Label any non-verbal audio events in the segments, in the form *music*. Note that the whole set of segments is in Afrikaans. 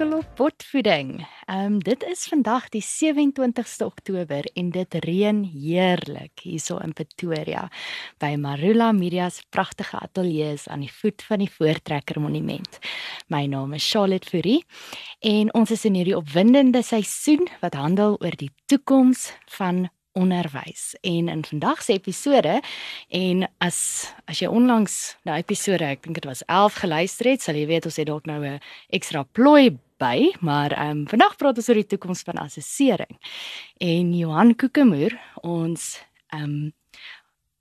ingeskakel op Potvoeding. Ehm um, dit is vandag die 27ste Oktober en dit reën heerlik hierso in Pretoria by Marula Media se pragtige ateljee aan die voet van die Voortrekker Monument. My naam is Charlotte Fourie en ons is in hierdie opwindende seisoen wat handel oor die toekoms van onderwys. En in vandag se episode en as as jy onlangs na episode, ek dink dit was 11 geluister het, sal jy weet ons het dalk nou 'n ekstra plooi by, maar ehm um, vandag praat ons oor die toekoms van assessering. En Johan Kokemoer, ons ehm um,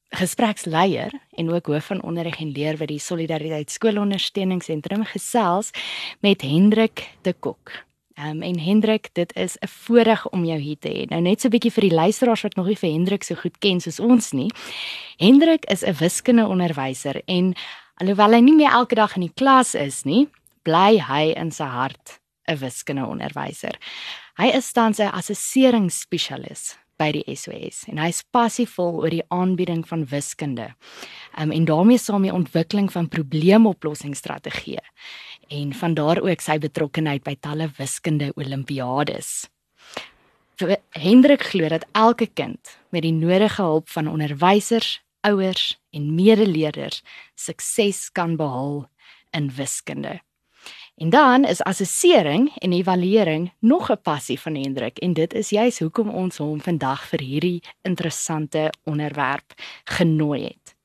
gespreksleier en ook hoof van onderrig en leer by die Solidariteit Skoolondersteuningsentrum gesels met Hendrik de Kok. Um, en Hendrik, dit is 'n voorreg om jou hier te hê. Nou net so 'n bietjie vir die luisteraars wat nog nie vir Hendrik so goed ken soos ons nie. Hendrik is 'n wiskundeonderwyser en alhoewel hy nie meer elke dag in die klas is nie, bly hy in sy hart 'n wiskundeonderwyser. Hy is tans 'n assesseringsspesialis by die SOS en hy is passievol oor die aanbieding van wiskunde. Um, en daarmee saam die ontwikkeling van probleemoplossingsstrategieë en van daar ook sy betrokkeheid by talle wiskunde olimpiades. Hendrik glo dat elke kind met die nodige hulp van onderwysers, ouers en medeleerders sukses kan behaal in wiskunde. En dan is assessering en evaluering nog 'n passie van Hendrik en dit is juis hoekom ons hom vandag vir hierdie interessante onderwerp genooi het.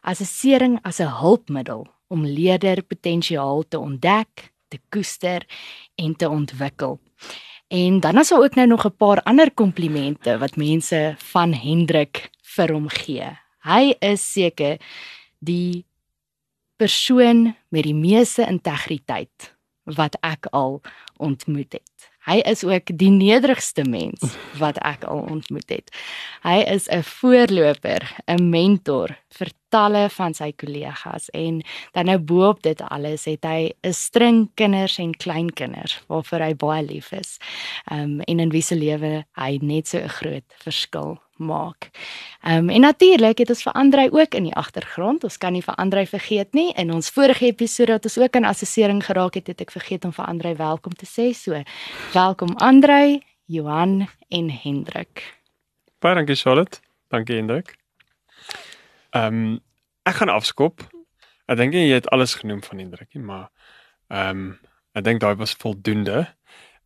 Assessering as 'n hulpmiddel om leerderpotensiaal te ontdek, te koester en te ontwikkel. En dan is daar ook nou nog 'n paar ander komplimente wat mense van Hendrik vir hom gee. Hy is seker die persoon met die meeste integriteit wat ek al ontmoet het. Hy is ook die nederigste mens wat ek al ontmoet het. Hy is 'n voorloper, 'n mentor vir talle van sy kollegas en dan nou bo-op dit alles het hy 'n string kinders en kleinkinders waarvoor hy baie lief is. Um en in wie se lewe hy net so 'n groot verskil maak. Ehm um, en natuurlik het ons vir Andrei ook in die agtergrond. Ons kan nie vir Andrei vergeet nie. In ons vorige episode wat ons ook aan assessering geraak het, het ek vergeet om vir Andrei welkom te sê. So, welkom Andrei, Johan en Hendrik. Baie dankie Charlotte. Dankie Hendrik. Ehm um, ek gaan afskop. Ek dink jy het alles genoem van Hendrik, maar ehm um, ek dink daai was voldoende.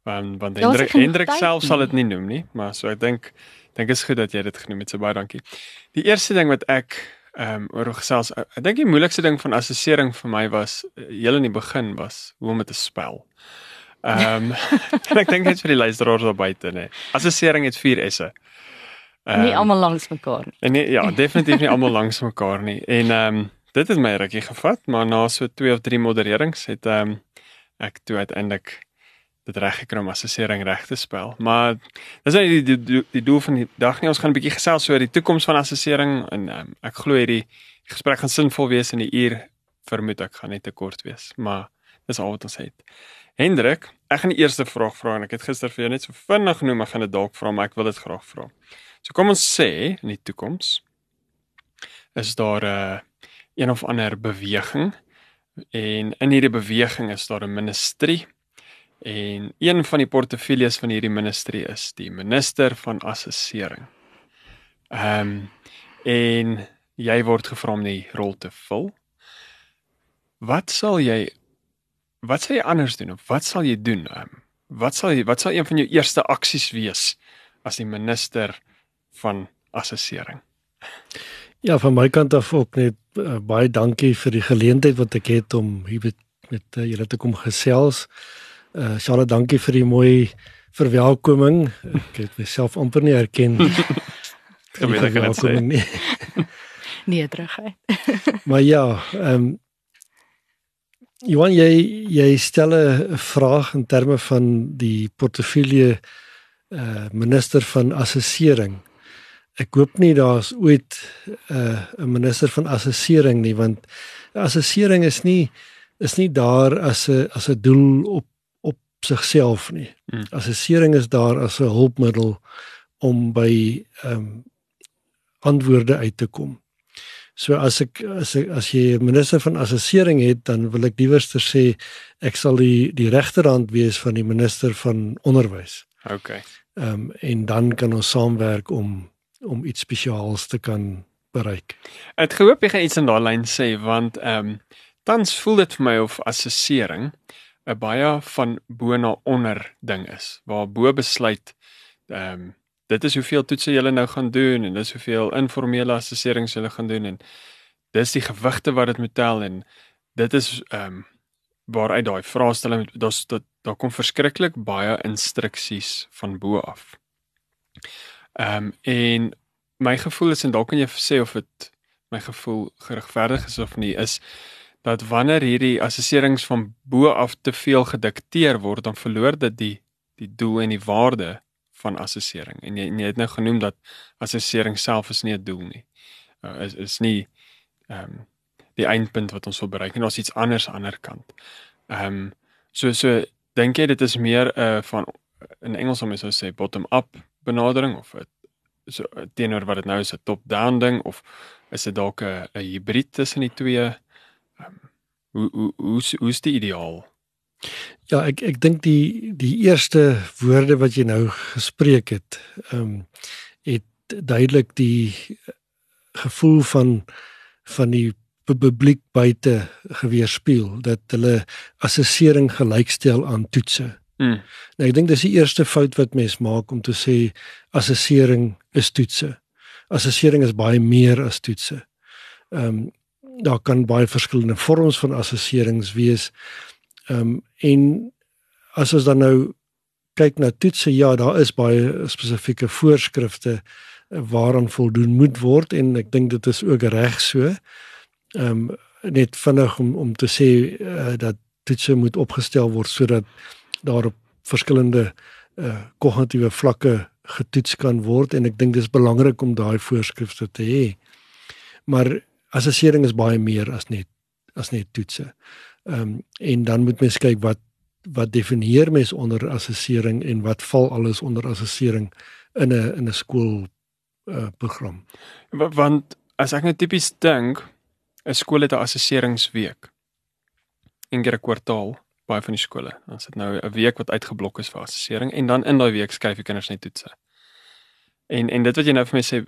Want want Hendrik Hendrik self sal dit nie noem nie, maar so ek dink dink is goed dat jy dit genoem het. So baie dankie. Die eerste ding wat ek ehm um, oor gesels, ek dink die moeilikste ding van assessering vir my was uh, heel in die begin was hoe om dit te spel. Ehm *laughs* um, ek dink dit vir die luisteraars daar buite nê. Assessering het 4 S'e. Um, nie almal langs mekaar nie. Nee, ja, definitief nie almal langs mekaar nie. En ehm um, dit het my rukkie gevat, maar na so 2 of 3 modererings het ehm um, ek toe uiteindelik dit reg gekry om assessering reg te spel. Maar dis net die, die die die doel van die dag nie. Ons gaan 'n bietjie gesels oor die toekoms van assessering en um, ek glo hierdie gesprek gaan sinvol wees in die uur vermoed ek gaan net te kort wees, maar dis al wat ons het. Hendrik, ek gaan die eerste vraag vra en ek het gister vir jou net so vinnig genoem, ek gaan dit dalk vra, maar ek wil dit graag vra. So kom ons sê in die toekoms is daar 'n uh, een of ander beweging en in hierdie beweging is daar 'n ministerie En een van die portefeuilles van hierdie ministerie is die minister van assessering. Ehm um, en jy word gevra om die rol te vul. Wat sal jy wat sal jy anders doen of wat sal jy doen? Um, wat sal jy wat sal een van jou eerste aksies wees as die minister van assessering? Ja, van my kant af ook net uh, baie dankie vir die geleentheid wat ek het om hier met met uh, julle te kom gesels. Uh Charlotte, dankie vir die mooi verwelkoming. Ek het myself amper nie herken. *laughs* Gemeente kan dit sê. Nie. *laughs* nee, terug hy. *laughs* maar ja, ehm um, Johan, jy jy stel 'n vraag in terme van die portefeulje uh minister van assessering. Ek hoop nie daar's ooit 'n uh, 'n minister van assessering nie want assessering is nie is nie daar as 'n as 'n doel op sigself nie. Hmm. Assessering is daar as 'n hulpmiddel om by ehm um, antwoorde uit te kom. So as ek as ek as jy 'n minister van assessering het, dan wil ek diewerster sê ek sal die die regterhand wees van die minister van onderwys. OK. Ehm um, en dan kan ons saamwerk om om iets spesiaals te kan bereik. Ek hoop jy gaan iets in daai lyn sê want ehm um, tans voel dit vir my of assessering 'n baie van bo na onder ding is waar bo besluit ehm um, dit is hoeveel toetse jy nou gaan doen en dis hoeveel informele assesserings jy gaan doen en dis die gewigte wat dit moet tel en dit is ehm um, waaruit daai vraestelling daar's daar kom verskriklik baie instruksies van bo af. Ehm um, en my gevoel is en dalk kan jy sê of dit my gevoel geregverdig is of nie is dat wanneer hierdie assesserings van bo af te veel gedikteer word dan verloor dit die die doel en die waarde van assessering. En jy, jy het nou genoem dat assessering self is nie 'n doel nie. Uh, is is nie ehm um, die eindpunt wat ons wil bereik en ons iets anders aan die ander kant. Ehm um, so so dink jy dit is meer 'n uh, van in Engels sou mens sê bottom up benadering of 'n so teenoor wat dit nou is 'n top down ding of is dit dalk 'n 'n hibrid tussen die twee? Um, hoe hoe hoe hoe is die ideaal? Ja, ek ek dink die die eerste woorde wat jy nou gespreek het, ehm um, het duidelik die gevoel van van die publiek buite geweerspieël dat hulle assessering gelykstel aan toetse. Mm. Nou ek dink dis die eerste fout wat mens maak om te sê assessering is toetse. Assessering is baie meer as toetse. Ehm um, daar kan baie verskillende vorms van assesserings wees. Ehm um, en as ons dan nou kyk na toetse, ja, daar is baie spesifieke voorskrifte waaraan voldoen moet word en ek dink dit is ook reg so. Ehm um, net vinnig om om te sê uh, dat toetse moet opgestel word sodat daar op verskillende uh kognitiewe vlakke getoets kan word en ek dink dis belangrik om daai voorskrifte te hê. Maar assessering is baie meer as net as net toetse. Ehm um, en dan moet mens kyk wat wat definieer mens onder assessering en wat val alles onder assessering in 'n in 'n skool uh program. Want as ek net tipies dink 'n skool het 'n assesseringsweek. Keer 'n kwartaal baie van die skole. Dan sit nou 'n week wat uitgeblok is vir assessering en dan in daai week skryf die kinders net toetse. En en dit wat jy nou vir my sê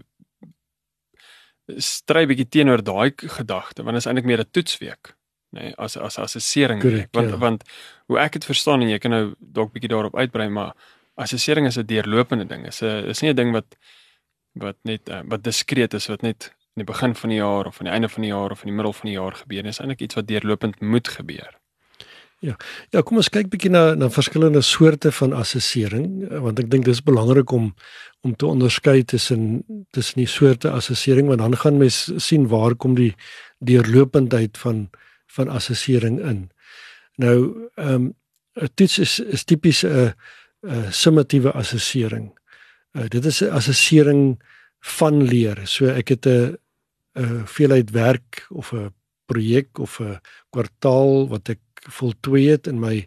stry bietjie teenoor daai gedagte want dit is eintlik meer 'n toetsweek nê nee, as as assessering Correct, want ja. want hoe ek dit verstaan en jy kan nou dalk bietjie daarop uitbrei maar assessering is 'n deurlopende ding is 'n is nie 'n ding wat wat net uh, wat diskreet is wat net in die begin van die jaar of aan die einde van die jaar of in die middel van die jaar gebeur dis eintlik iets wat deurlopend moet gebeur Ja, kom ons kyk bietjie na na verskillende soorte van assessering want ek dink dis belangrik om om te onderskei tussen tussen die soorte assessering want dan gaan mens sien waar kom die deurlopendheid van van assessering in. Nou, ehm um, 'n toets is is tipies 'n 'n summatiewe assessering. Uh, dit is 'n assessering van leer. So ek het 'n 'n veelheid werk of 'n projek of 'n kwartaal wat ek voltooi het in my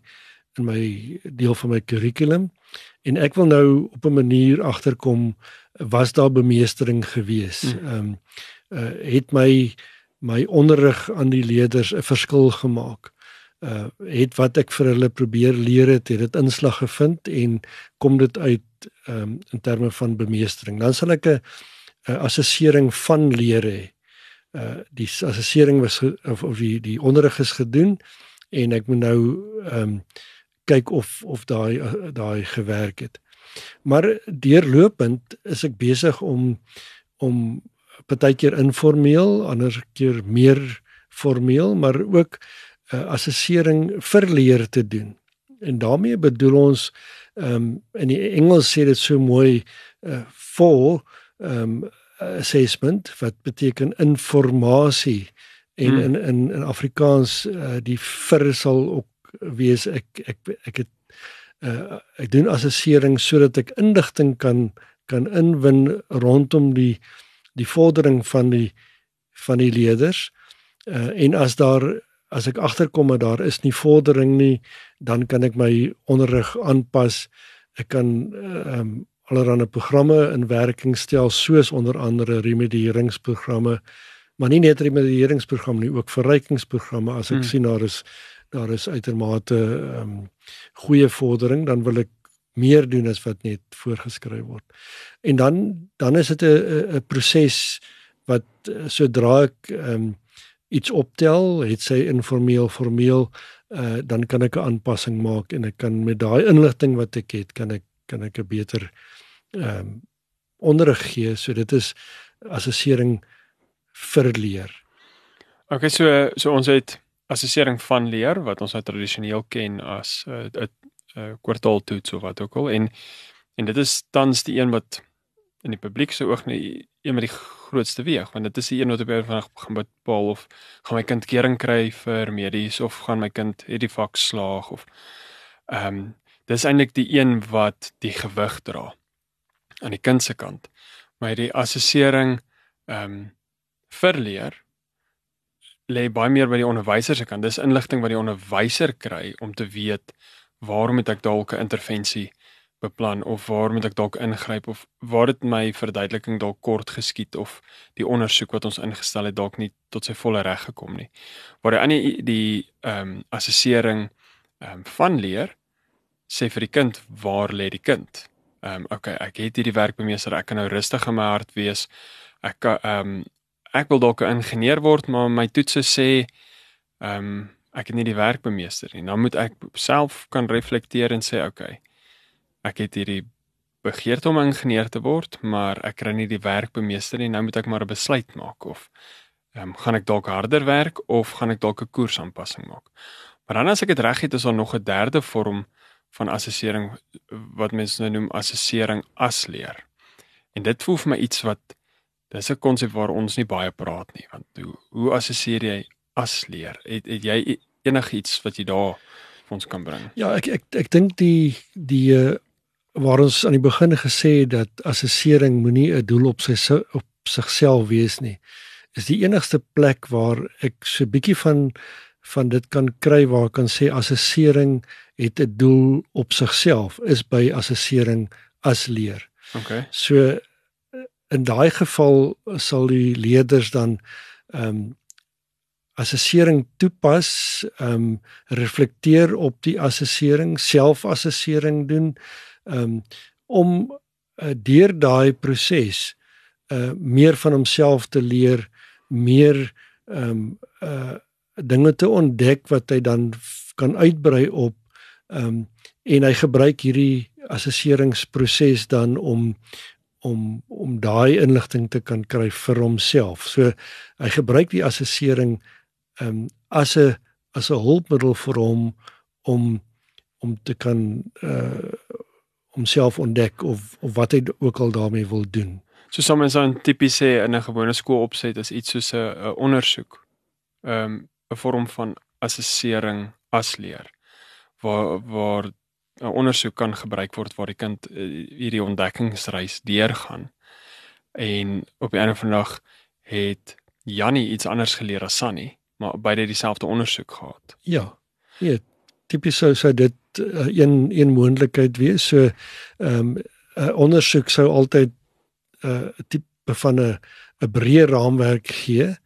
in my deel van my kurrikulum en ek wil nou op 'n manier agterkom was daar bemeestering gewees. Hmm. Ehm um, uh, het my my onderrig aan die leerders 'n verskil gemaak. Uh het wat ek vir hulle probeer leer het, het dit inslag gevind en kom dit uit ehm um, in terme van bemeestering. Dan sal ek 'n assessering van leer hê. Uh die assessering was of of die die onderrig is gedoen en ek moet nou ehm um, kyk of of daai daai gewerk het. Maar deurlopend is ek besig om om partykeer informeel, ander keer meer formeel, maar ook 'n uh, assessering vir leer te doen. En daarmee bedoel ons ehm um, in die Engels sê dit so mooi uh, for ehm um, assessment wat beteken informasie en hmm. in in in Afrikaans uh, die vir sal ook wees ek ek ek het uh, ek doen assessering sodat ek inligting kan kan inwin rondom die die vordering van die van die leerders uh, en as daar as ek agterkom dat daar is nie vordering nie dan kan ek my onderrig aanpas ek kan ehm um, allerlei programme in werking stel soos onder andere remedieringsprogramme maar nie net remedieringsprogram nie, ook verrykingsprogramme as ek Hmm. sien daar is daar is uitermate ehm um, goeie vordering, dan wil ek meer doen as wat net voorgeskryf word. En dan dan is dit 'n 'n proses wat eh, sodra ek ehm um, iets optel, het sy informeel, formeel, uh, dan kan ek 'n aanpassing maak en ek kan met daai inligting wat ek het, kan ek kan ek 'n beter ehm um, onderrig gee. So dit is assessering vir leer. Okay, so so ons het assessering van leer wat ons nou tradisioneel ken as 'n uh, 'n uh, kwartaaltoets of wat ook al en en dit is tans die een wat in die publiek se oog nie een met die grootste weeg want dit is die een wat op een van gaan bepaal of gaan my kind kering kry vir medies of gaan my kind het die vak slaag of ehm um, dis eintlik die een wat die gewig dra aan die kind se kant maar die assessering ehm um, vir leer lê baie meer by die onderwyser se kant. Dis inligting wat die onderwyser kry om te weet waar moet ek dalk 'n intervensie beplan of waar moet ek dalk ingryp of waar dit my verduideliking dalk kort geskied of die ondersoek wat ons ingestel het dalk nie tot sy volle reg gekom nie. Waar die ander die ehm um, assessering ehm um, van leer sê vir die kind waar lê die kind? Ehm um, okay, ek het hierdie werkbemeester, ek kan nou rustig in my hart wees. Ek ehm um, ek wil dalk 'n ingenieur word, maar my toetse sê ehm um, ek het nie die werkbemeester nie. Dan moet ek self kan reflekteer en sê okay. Ek het hierdie begeerte om ingenieur te word, maar ek kry nie die werkbemeester nie. Nou moet ek maar 'n besluit maak of ehm um, gaan ek dalk harder werk of gaan ek dalk 'n koersaanpassing maak. Maar dan as ek dit reg het, is daar nog 'n derde vorm van assessering wat mense nou noem assessering as leer. En dit voel vir my iets wat dis 'n konsep waar ons nie baie praat nie, want hoe hoe assesseer jy as leer? Het, het jy enigiets wat jy daar vir ons kan bring? Ja, ek ek ek dink die die uh, waar ons aan die begin gesê het dat assessering moenie 'n doel op sy op sigself wees nie. Is die enigste plek waar ek so 'n bietjie van van dit kan kry waar ek kan sê assessering het 'n doel op sigself is by assessering as leer. Okay. So in daai geval sal die leerders dan ehm um, assessering toepas, ehm um, reflekteer op die assessering, selfassessering doen ehm um, om uh, deur daai proses uh meer van homself te leer, meer ehm um, uh dinge te ontdek wat hy dan kan uitbrei op ehm um, en hy gebruik hierdie assesseringsproses dan om om om daai inligting te kan kry vir homself. So hy gebruik die assessering ehm um, as 'n as 'n hulpmiddel vir hom om om te kan uh homself ontdek of of wat hy ook al daarmee wil doen. So soms dan tipies sê in 'n gewone skool opset is iets soos 'n 'n ondersoek. Ehm um, 'n vorm van assessering as leer waar waar 'n ondersoek kan gebruik word waar die kind uh, hierdie ontdekkingsreis deurgaan. En op die einde van die dag het Jannie iets anders geleer as Sunny, maar beide dieselfde ondersoek gehad. Ja. Ja, tipies sou sou dit uh, een een moontlikheid wees. So ehm um, 'n ondersoek sou altyd 'n uh, tipe van 'n 'n breë raamwerk gee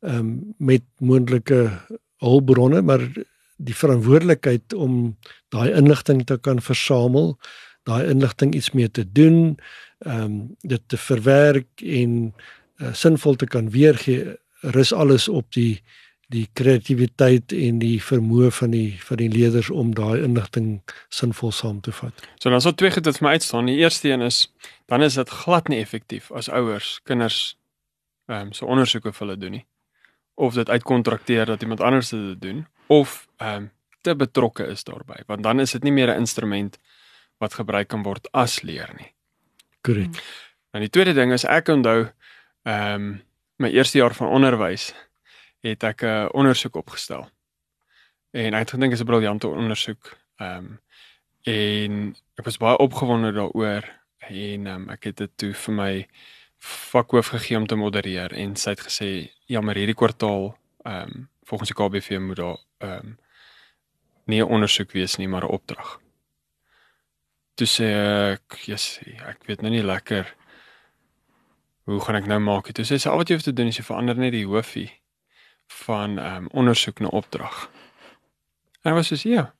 ehm um, met moontlike hulpbronne, maar die verantwoordelikheid om daai inligting te kan versamel, daai inligting iets mee te doen, ehm um, dit te verwerk en uh, sinvol te kan weergee, rus alles op die die kreatiwiteit en die vermoë van die van die leerders om daai inligting sinvol saam te vat. So dan sal twee goed wat vir my uitstaan. Die eerste een is dan is dit glad nie effektief as ouers kinders ehm um, so ondersoeke vir hulle doen nie. Of dit uitkontrakteer dat iemand anders dit doen of ehm um, te betrokke is daarbey, want dan is dit nie meer 'n instrument wat gebruik kan word as leer nie. Korrek. En die tweede ding is ek onthou ehm um, my eerste jaar van onderwys het ek 'n uh, ondersoek opgestel. En ek het gedink dit is 'n briljante ondersoek. Ehm um, en ek was baie opgewonde daaroor en um, ek het dit toe vir my vakhoof gegee om te modereer en sy het gesê ja, maar hierdie kwartaal ehm um, volgens die KBV moet daar ehm um, nie 'n ondersoek wees nie, maar 'n opdrag. Toe sê ek, yes, ek weet nou nie lekker hoe gaan ek nou maak? Toe sê sy al wat jy hoef te doen is jy verander net die hoofie van ehm um, ondersoek na opdrag. En was soos ja.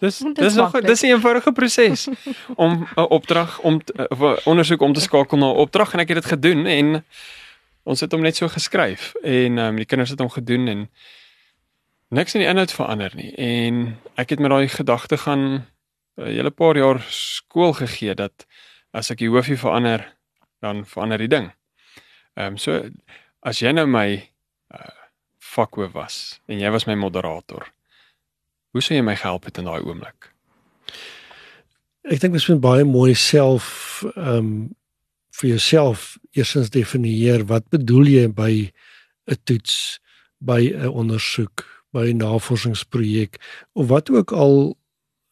Dis dit dis is nog dis 'n eenvoudige proses om 'n opdrag om te- of 'n ondersoek om te skakel na 'n opdrag en ek het dit gedoen en ons het hom net so geskryf en ehm um, die kinders het hom gedoen en niks in die inhoud verander nie en ek het met daai gedagte gaan 'n hele paar jaar skool gegee dat as ek die hoofie verander dan verander die ding. Ehm um, so as jy nou my uh, vakhoof was en jy was my moderator. Hoe sou jy my gehelp het in daai oomblik? Ek dink mens moet baie mooi self ehm um, vir jouself eersins definieer wat bedoel jy by 'n toets, by 'n ondersoek, by 'n navorsingsprojek of wat ook al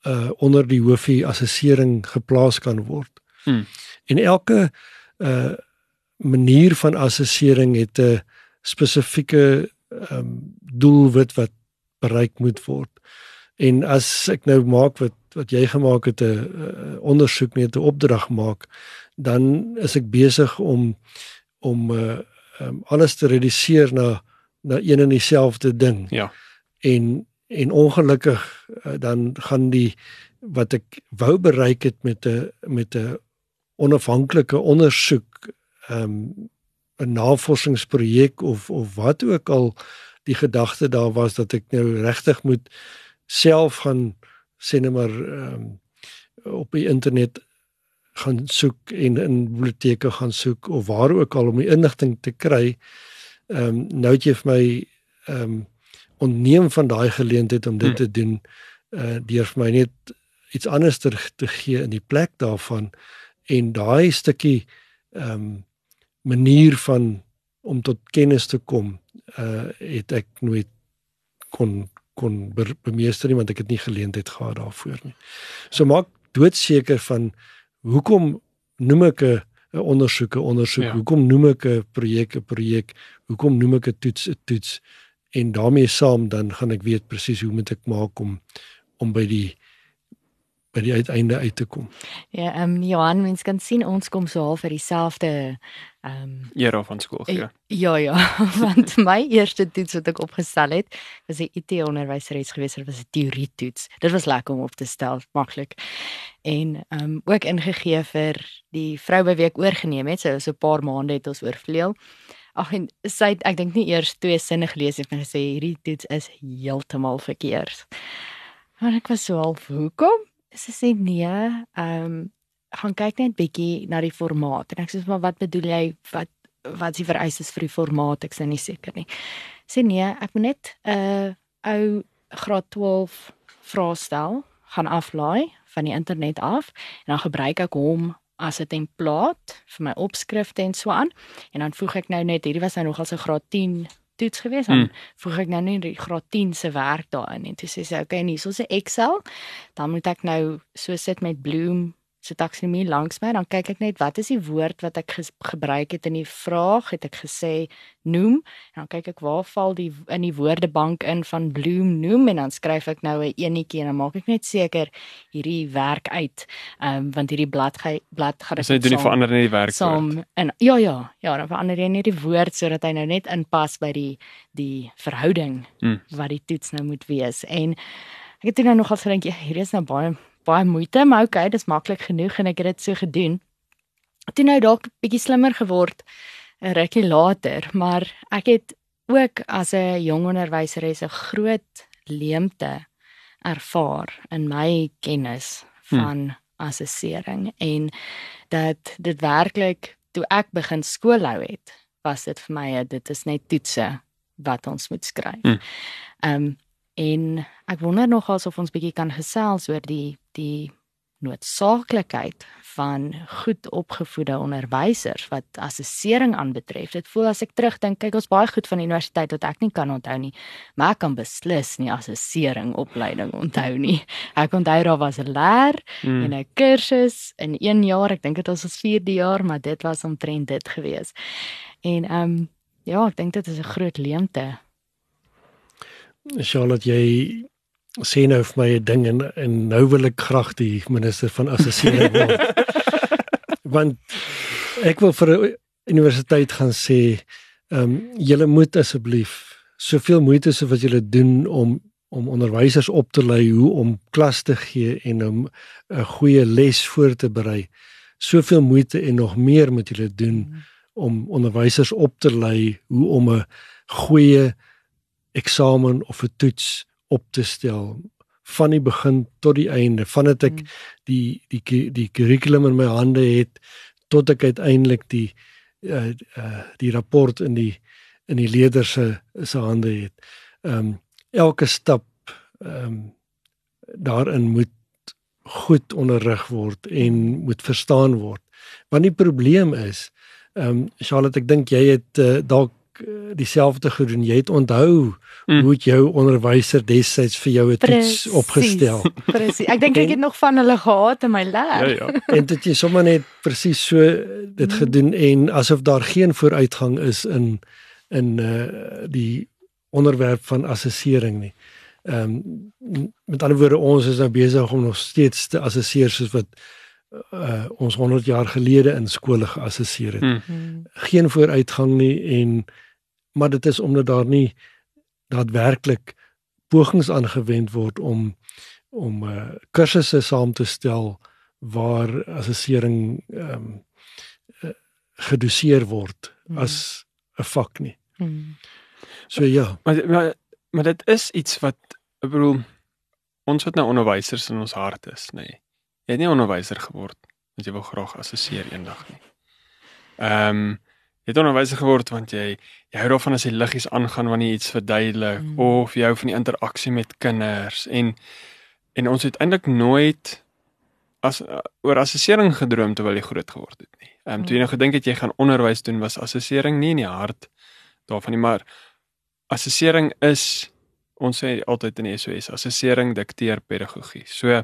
uh onder die hoofie assessering geplaas kan word. Hmm. En elke uh manier van assessering het 'n spesifieke ehm um, doelwit wat bereik moet word. En as ek nou maak wat wat jy gemaak het 'n uh, ondersoek net 'n opdrag maak, dan is ek besig om om uh, um, alles te reduseer na na een en dieselfde ding. Ja. En en ongelukkig uh, dan gaan die wat ek wou bereik het met 'n met 'n onafhanklike ondersoek ehm um, 'n navorsingsprojek of of wat ook al die gedagte daar was dat ek nou regtig moet self gaan sê net maar ehm um, op die internet gaan soek en in biblioteke gaan soek of waar ook al om die inligting te kry. Ehm um, nou het jy vir my ehm um, ontneem van daai geleentheid om dit Hmm. te doen uh deur vir my net iets anders te, te gee in die plek daarvan en daai stukkie ehm um, manier van om tot kennis te kom uh het ek nooit kon kon be- bemeester nie want ek het nie geleentheid gehad daarvoor nie. So maak doodseker van hoekom noem ek 'n 'n ondersoek 'n ondersoek? Ja. Hoekom noem ek 'n projek 'n projek? Hoekom noem ek 'n toets 'n toets? En daarmee saam dan gaan ek weet presies hoe moet ek maak om om by die by die uiteinde uit te kom. Ja, ehm um, Johan, mens kan sien ons kom so half vir dieselfde ehm um, Era van skool gee. Ja, ja, ja, *laughs* want my eerste toets wat ek opgestel het, was 'n IT onderwyseres geweest, dit was 'n teorie toets. Dit was lekker om op te stel, maklik. En ehm um, ook ingegee vir die vrou by wie ek oorgeneem het, so so 'n paar maande het ons oorvleuel. Ag en sy ek dink nie eers twee sinne gelees het en gesê hierdie toets is heeltemal verkeerd. Maar ek was so half, hoekom? Sy sê nee, ehm um, gaan kyk net bietjie na die formaat en ek sê maar wat bedoel jy wat wat is die vereistes vir die formaat ek is nou nie seker nie sê nee ek moet net 'n uh, ou graad 12 vraestel gaan aflaai van die internet af en dan gebruik ek hom as 'n template vir my opskrifte en so aan en dan voeg ek nou net hierdie was nou nogal so graad 10 toets gewees dan Hmm. voeg ek nou net die graad 10 se werk daarin en toe sê sy okay en hier is 'n Excel dan moet ek nou so sit met Bloom se taksonomie langs my dan kyk ek net wat is die woord wat ek gebruik het in die vraag het ek gesê noem en dan kyk ek waar val die in die woordebank in van Bloom noem en dan skryf ek nou 'n enetjie en dan maak ek net seker hierdie werk uit um, want hierdie blad blad gaan Dis net doen saam- verander in die werkwoord. saam en ja ja ja dan verander jy net die woord sodat hy nou net inpas by die die verhouding Hmm. wat die toets nou moet wees en ek het toe nou nogal gedink ja hier is nou baie baie moeite maar okay dis maklik genoeg en ek het dit so gedoen toe nou dalk bietjie slimmer geword 'n rukkie later maar ek het ook as 'n jong onderwyseres 'n groot leemte ervaar in my kennis Hmm. van hmm. assessering en dat dit werklik toe ek begin skool hou het was dit vir my dit is net toetse wat ons moet skryf. Hmm. Ehm um, en ek wonder nog of ons bietjie kan gesels oor die die noodsaaklikheid van goed opgevoede onderwysers wat assessering aanbetref. Dit voel as ek terugdink, kyk ons baie goed van die universiteit wat ek nie kan onthou nie, maar ek kan beslis nie assessering opleiding onthou nie. *laughs* Ek onthou daar was 'n leer Mm. en 'n kursus in 1 jaar, ek dink dit was ons 4de jaar, maar dit was omtrent dit gewees. En ehm um, ja, ek dink dit is 'n groot leemte. Charlotte, jy sê nou vir my 'n ding en en nou wil ek graag die minister van assessering *laughs* word. Want ek wil vir 'n universiteit gaan sê, ehm um, julle moet asseblief soveel moeite so wat julle doen om om onderwysers op te lei hoe om klas te gee en om 'n goeie les voor te berei. Soveel moeite en nog meer moet julle doen mm. om onderwysers op te lei hoe om 'n goeie eksamen of 'n toets op te stel van die begin tot die einde vandat ek mm. die die die kurrikulum in my hande het tot ek uiteindelik die uh, uh die rapport in die in die leerder se se hande het. Ehm um, elke stap ehm um, daarin moet goed onderrig word en moet verstaan word. Want die probleem is ehm um, Charlotte, ek dink jy het uh, dalk dieselfde gedoen. Jy het onthou mm. hoe jou onderwyser destyds vir jou 'n toets opgestel. Presies. Ek dink ek het nog van hulle gehad in my leer. Ja ja. en dit jy sommer net presies so dit mm. gedoen en asof daar geen vooruitgang is in in uh die onderwerp van assessering nie. Ehm um, met ander woorde ons is nou besig om nog steeds te assesseer soos wat uh ons 100 jaar gelede in skole geassesseer het. Hmm. Hmm. Geen vooruitgang nie en maar dit is omdat daar nie daadwerklik pogings aangewend word om om uh kursusse saam te stel waar assessering ehm um, uh, gedoseer word hmm. as 'n vak nie. Hmm. So ja. Maar maar maar dit is iets wat ek bedoel ons wat nou onderwysers in ons hart is, nê. Nee. Jy het nie onderwyser geword want jy wil graag assesseer eendag nie. Ehm um, jy het onderwyser geword want jy jy hou daarvan as die liggies aangaan wanneer jy iets verduidelik mm. of jy hou van die interaksie met kinders en en ons het eintlik nooit as uh, oor assessering gedroom terwyl jy groot geword het nie. Ehm um, toe jy nou gedink het jy gaan onderwys doen was assessering nie in die hart daarvan nie, maar assessering is ons sê altyd in die SOS assessering dikteer pedagogie. So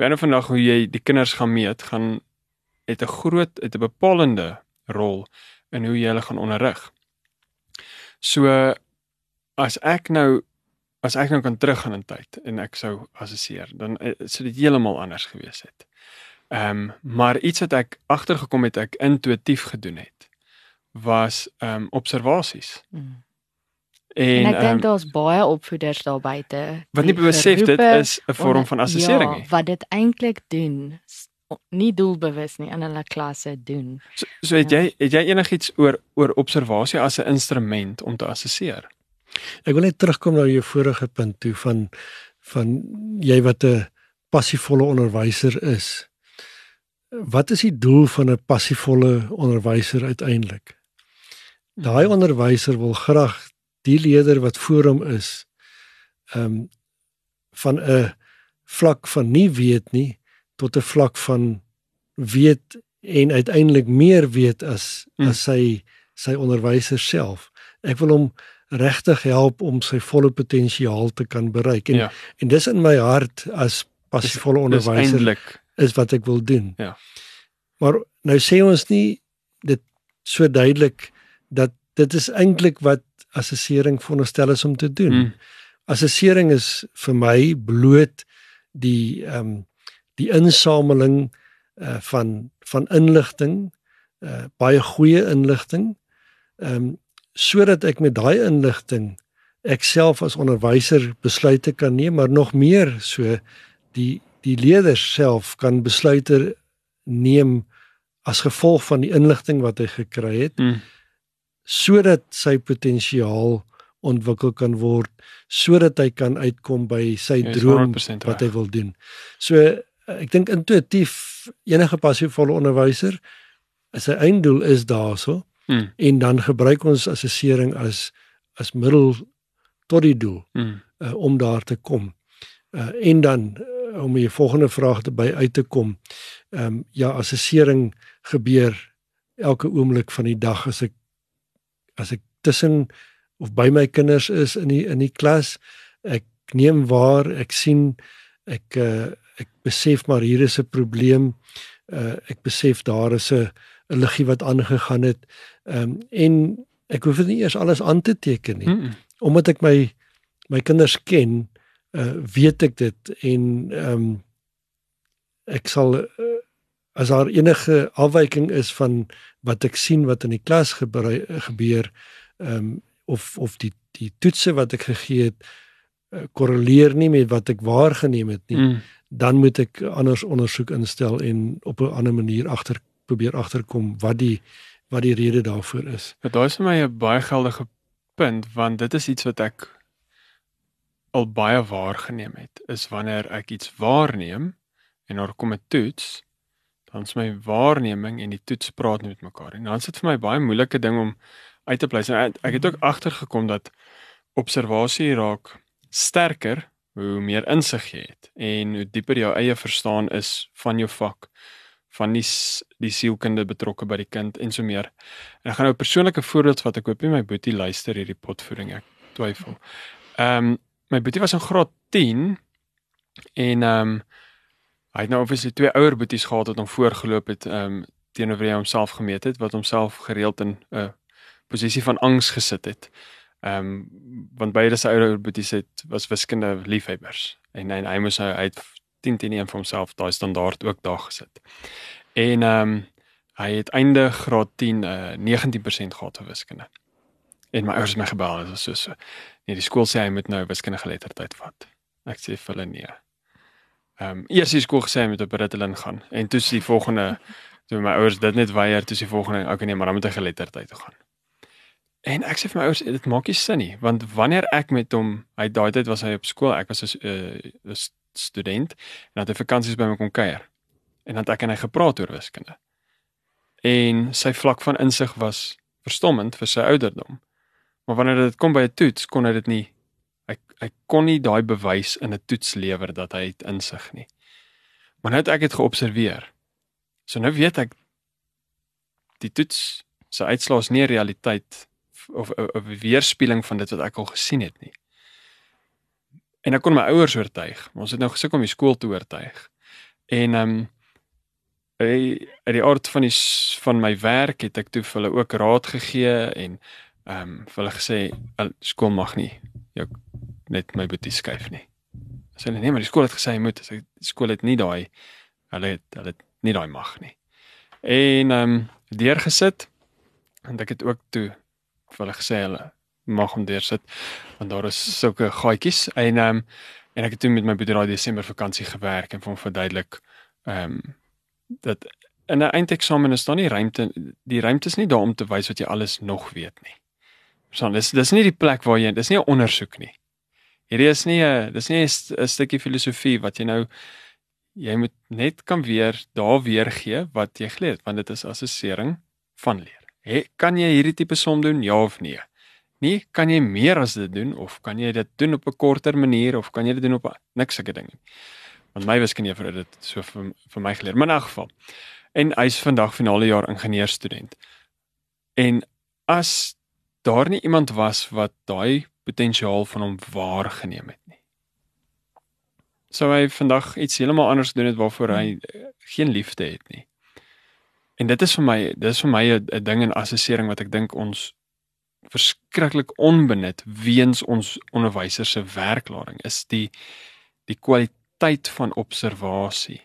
wanneer vandag hoe jy die kinders gaan meet, gaan het 'n groot het 'n bepalende rol in hoe jy hulle gaan onderrig. So as ek nou as ek nou kan teruggaan in tyd en ek sou assesseer, dan eh, sou dit heeltemal anders gewees het. Ehm um, maar iets wat ek agtergekom het ek intuïtief gedoen het was ehm um, observasies. Mm. En, en ek dink um, daar's baie opvoeders daar buite wat nie besef dit is 'n vorm van assessering nie. Ja, wat dit eintlik doen nie doelbewus nie in hulle klasse doen. So, so het ja. jy het jy enigiets oor oor observasie as 'n instrument om te assesseer? Ek wil net terugkom na jou vorige punt toe van van jy wat 'n passievolle onderwyser is. Wat is die doel van 'n passievolle onderwyser uiteindelik? Daai onderwyser wil graag die leier wat voor hom is ehm um, van 'n vlak van nie weet nie tot 'n vlak van weet en uiteindelik meer weet as hmm. as sy sy onderwyser self. Ek wil hom regtig help om sy volle potensiaal te kan bereik en ja. en dis in my hart as passievolle onderwyser is wat ek wil doen. Ja. Maar nou sê ons nie dit so duidelik dat dit is eintlik wat assessering veronderstel is om te doen. Hmm. Assessering is vir my bloot die ehm um, die insameling uh van van inligting, uh baie goeie inligting. Ehm um, sodat ek met daai inligting ek self as onderwyser besluite kan neem, maar nog meer so die die leerders self kan besluite neem as gevolg van die inligting wat hy gekry het. Hmm sodat sy potensiaal ontwikkel kan word sodat hy kan uitkom by sy droom wat hy wil doen. So ek dink intuïtief enige passievolle onderwyser sy einddoel is daarso hmm. en dan gebruik ons assessering as as middel tot die doel hmm. uh, om daar te kom. Uh, en dan uh, om die volgende vraag te by uit te kom. Ehm um, ja, assessering gebeur elke oomblik van die dag as ek as ek tussen of by my kinders is in die in die klas, ek neem waar, ek sien ek uh, besef maar hier is 'n probleem. Uh, ek besef daar is 'n 'n liggie wat aangegaan het. Ehm um, en ek hoef nie eers alles aan te teken nie. Mm -mm. Omdat ek my my kinders ken, uh, weet ek dit en ehm um, ek sal uh, as daar enige afwyking is van wat ek sien wat in die klas gebeur, gebeur ehm um, of of die die toetse wat ek gegee het uh, korreleer nie met wat ek waargeneem het nie, mm. Dan moet ek anders ondersoek instel en op 'n ander manier agter probeer agterkom wat die wat die rede daarvoor is. Maar daar is vir my 'n baie geldige punt want dit is iets wat ek al baie waargeneem het is wanneer ek iets waarneem en daar kom 'n toets dan is my waarneming en die toets praat met mekaar en dan sit vir my baie moeilike ding om uit te pleis en ek het ook agtergekom dat observasie raak sterker hoe meer insig jy het en hoe dieper jou eie verstaan is van jou vak van die die sielkunde betrokke by die kind en so meer. En ek gaan nou 'n persoonlike voorbeeld wat ek hoop nie my boetie luister hierdie potvoeding ek twyfel. Ehm um, my boetie was in graad 10 en ehm um, hy het nou obviously twee ouer boeties gehad wat hom voorgeloop het ehm um, teenoor wie hy homself gemeet het wat homself gereeld in 'n uh, posisie van angs gesit het. Ehm um, want beide sy ouer boeties het was wiskunde liefhebbers en hy, hy moes hy uit 10 teen 1 vir homself daai standaard ook daar gesit. En ehm um, hy het einde graad 10 uh, 19% gehad vir wiskunde. En my ouers het my gebel en so so. Nee, die skool sê hy moet nou wiskunde geletterdheid vat. Ek sê vir hulle nee. Ehm um, eers die skool gesê hy moet op Ritalin gaan en toe die volgende toe my ouers dit net weier toe die volgende okay nee, maar dan moet hy geletterdheid toe gaan. En ek sê vir my ouers dit maak nie sin nie want wanneer ek met hom hy daai tyd was hy op skool ek was 'n uh, student en het hy vakansies by my kom kuier. En dan het ek en hy gepraat oor wiskunde. En sy vlak van insig was verstommend vir sy ouderdom. Maar wanneer dit kom by 'n toets, kon hy dit nie hy hy kon nie daai bewys in 'n toets lewer dat hy het insig nie. Maar nou het ek dit geobserveer. So nou weet ek die toets se uitslae is nie realiteit of 'n weerspieëling van dit wat ek al gesien het nie. En ek kon my ouers oortuig. Ons het nou gesukkel om die skool te oortuig. En ehm um, uit die aard van die van my werk het ek toe vir hulle ook raad gegee en ehm um, vir hulle gesê skool mag nie jou net my boetie skuif nie. Sê hulle nee, maar die skool het gesê jy moet. Sê die skool het nie daai hulle het hulle het nie daai mag nie. En ehm um, deurgesit en ek het ook toe vir hulle gesê hulle mag hom deursit want daar is sulke gaatjies en ehm um, en ek het toe met my broer daai Desember vakansie gewerk en vir hom verduidelik ehm um, dat in 'n eindeksamen is daar nie ruimte die ruimte is nie daar om te wys wat jy alles nog weet nie. Verstaan, dis dis nie die plek waar jy dis nie 'n ondersoek nie. Hierdie is nie 'n dis nie 'n stukkie filosofie wat jy nou jy moet net kan weer daar weergee wat jy geleer het want dit is assessering van leer. He, kan jy hierdie tipe som doen ja of nee? Nee, kan jy meer as dit doen of kan jy dit doen op 'n korter manier of kan jy dit doen op niks sulke ding nie. Want my wiskunde vir dit so vir, vir my geleer, maar in 'n geval. En hy's vandag finale jaar ingenieurstudent. En as daar nie iemand was wat daai potensiaal van hom waargeneem het nie. Sou hy vandag iets heeltemal anders doen het waarvoor hy geen liefde het nie. En dit is vir my, dis vir my 'n ding in assessering wat ek dink ons verskriklik onbenut weens ons onderwysers se werklading is die die kwaliteit van observasie.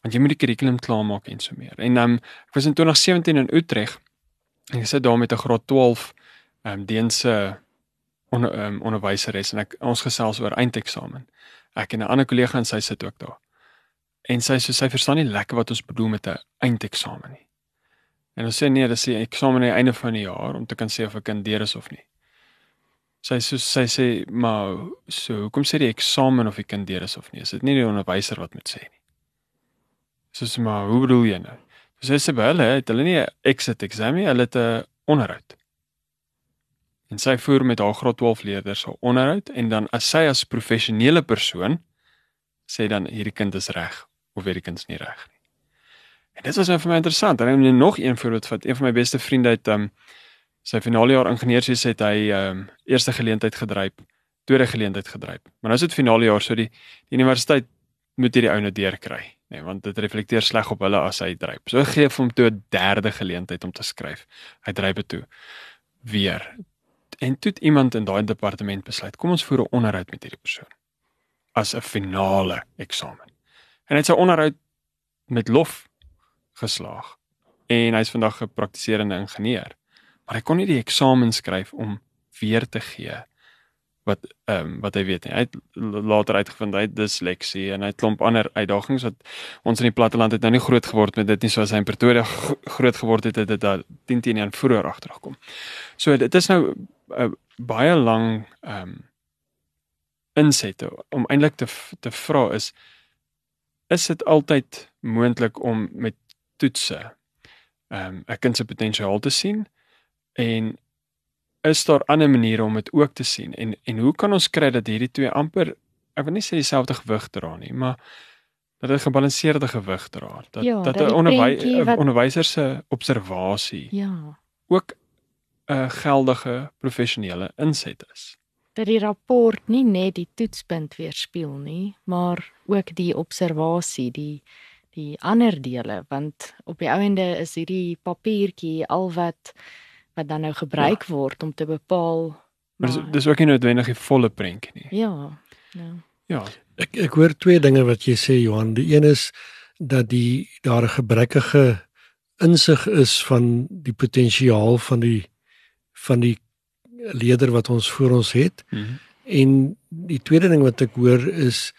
Want jy moet die kurrikulum klaarmaak en so meer. En um, ek was in 2017 in Utrecht en ek sit daar met 'n graad 12 ehm um, Deense onder um, onderwyseres en ek ons gesels oor eindeksamen. Ek en 'n ander kollega en sy sit ook daar. En sy sê sy verstaan nie lekker wat ons bedoel met 'n eindeksamen nie. En ons sê nee, dis die eksamen aan die einde van die jaar om te kan sê of 'n kind deur is of nie. Sy so sy sê maar so, hoekom sê die eksamen of 'n kind deur is of nie? Is dit nie die onderwyser wat moet sê nie? Soos maar, hoe bedoel jy nou? Sy sê wel, het hulle nie 'n exit eksamen, hulle het 'n onderhoud. En sy voer met haar graad 12 leerders 'n onderhoud en dan as sy as professionele persoon sê dan hierdie kind is reg of hierdie kind is nie reg nie. En dit was nou vir my interessant. En dan nog een voorbeeld van een van my beste vriende uit um sy finale jaar ingenieurs het hy um eerste geleentheid gedryp, tweede geleentheid gedryp. Maar nou is dit finale jaar, so die die universiteit moet hierdie ou net deurkry, nê, nee, want dit reflekteer sleg op hulle as hy dryp. So gee hom toe 'n derde geleentheid om te skryf. Hy dryp dit toe weer. En toe iemand in daai departement besluit, kom ons voer 'n onderhoud met hierdie persoon as 'n finale eksamen. En hy het sy onderhoud met lof geslaag en hy's vandag 'n praktiserende ingenieur. Maar hy kon nie die eksamen skryf om weer te gee wat ehm um, wat hy weet nie. Hy het later uitgevind hy het disleksie en hy het klomp ander uitdagings wat ons in die platteland het nou nie groot geword met dit nie soos hy in Pretoria groot geword het het dit daar 10 10 jaar vroeër agtergekom. So dit is nou 'n uh, baie lang ehm um, insette om eintlik te te vra is is dit altyd moontlik om met toetse ehm um, 'n kind se potensiaal te sien en is daar ander maniere om dit ook te sien en en hoe kan ons kry dat hierdie twee amper ek wil nie sê dieselfde gewig dra nie maar dat dit gebalanseerde gewig dra dat Ja, dat 'n onderwy wat- onderwyser se observasie Ja. ook 'n geldige professionele inset is. dat die rapport nie net die toetspunt weerspieël nie, maar ook die observasie, die die ander dele want op die ouende is hierdie papiertjie al wat wat dan nou gebruik ja. word om te bepaal Maar dis dis ook nie noodwendig die volle prentjie nie. ja, ja. Ja, Ek ek hoor twee dinge wat jy sê Johan. Die een is dat die daar 'n gebrekkige insig is van die potensiaal van die van die leier wat ons voor ons het. mm -hmm. En die tweede ding wat ek hoor is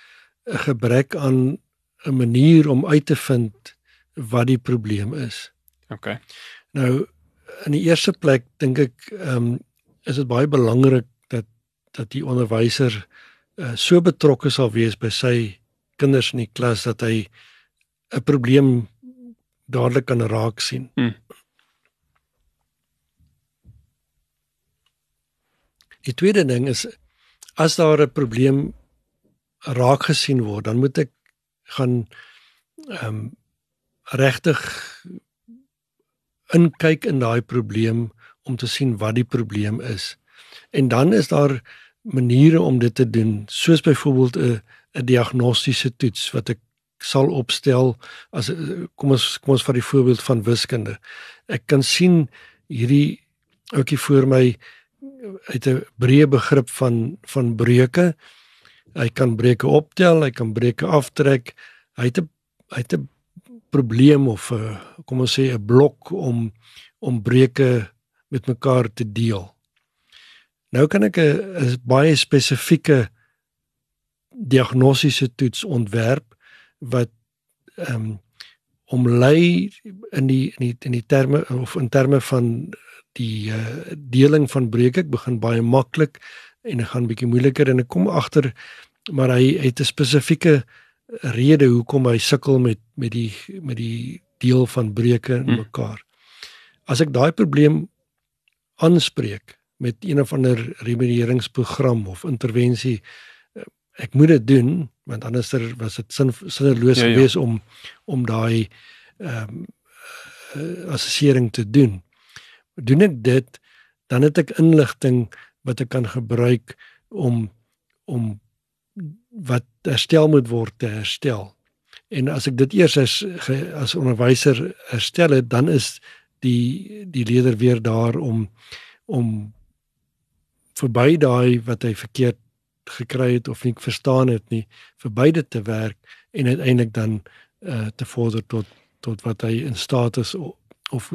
'n gebrek aan 'n manier om uit te vind wat die probleem is. okay. Nou in die eerste plek dink ek ehm um, is dit baie belangrik dat dat die onderwyser uh, so betrokke sal wees by sy kinders in die klas dat hy 'n probleem dadelik kan raak sien. Hmm. Die tweede ding is as daar 'n probleem raak gesien word, dan moet ek gaan ehm um, regtig inkyk in daai probleem om te sien wat die probleem is. En dan is daar maniere om dit te doen, soos byvoorbeeld 'n 'n diagnostiese toets wat ek sal opstel as kom ons kom ons vat die voorbeeld van wiskunde. Ek kan sien hierdie ouetjie voor my uit 'n breë begrip van van breuke. Hy kan breuke optel, hy kan breuke aftrek. Hy het 'n hy het 'n probleem of 'n kom ons sê 'n blok om om breuke met mekaar te deel. Nou kan ek 'n baie spesifieke diagnostiese toets ontwerp wat ehm um, omlei in die in die in die terme of in terme van die uh, deling van breuke ek begin baie maklik en dit gaan bietjie moeiliker en ek kom agter maar hy het 'n spesifieke rede hoekom hy sukkel met met die met die deel van breuke in Hmm. mekaar. As ek daai probleem aanspreek met een of ander remedieringsprogram of intervensie eh, ek moet dit doen want anderster was dit sin sinneloos Ja, ja. geweest om om daai ehm um, assessering te doen. Doen ek dit dan het ek inligting wat ek kan gebruik om om wat herstel moet word te herstel. En as ek dit eers as as onderwyser herstel het, dan is die die leier weer daar om om verby daai wat hy verkeerd gekry het of nie verstaan het nie, verby dit te werk en uiteindelik dan uh, te vorder tot tot wat hy in staat is of, of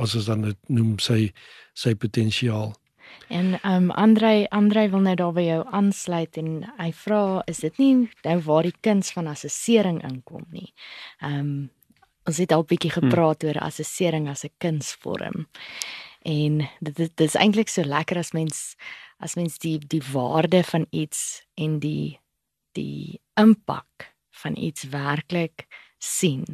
as ons dan dit noem sy sy potensiaal. En ehm um, Andrei Andrei wil nou daar by jou aansluit en hy vra is dit nie nou waar die kuns van assessering inkom nie. Ehm um, ons het al bietjie gepraat hmm. oor assessering as 'n kunsvorm. En dit dit, dit is eintlik so lekker as mens as mens die die waarde van iets en die die impak van iets werklik sien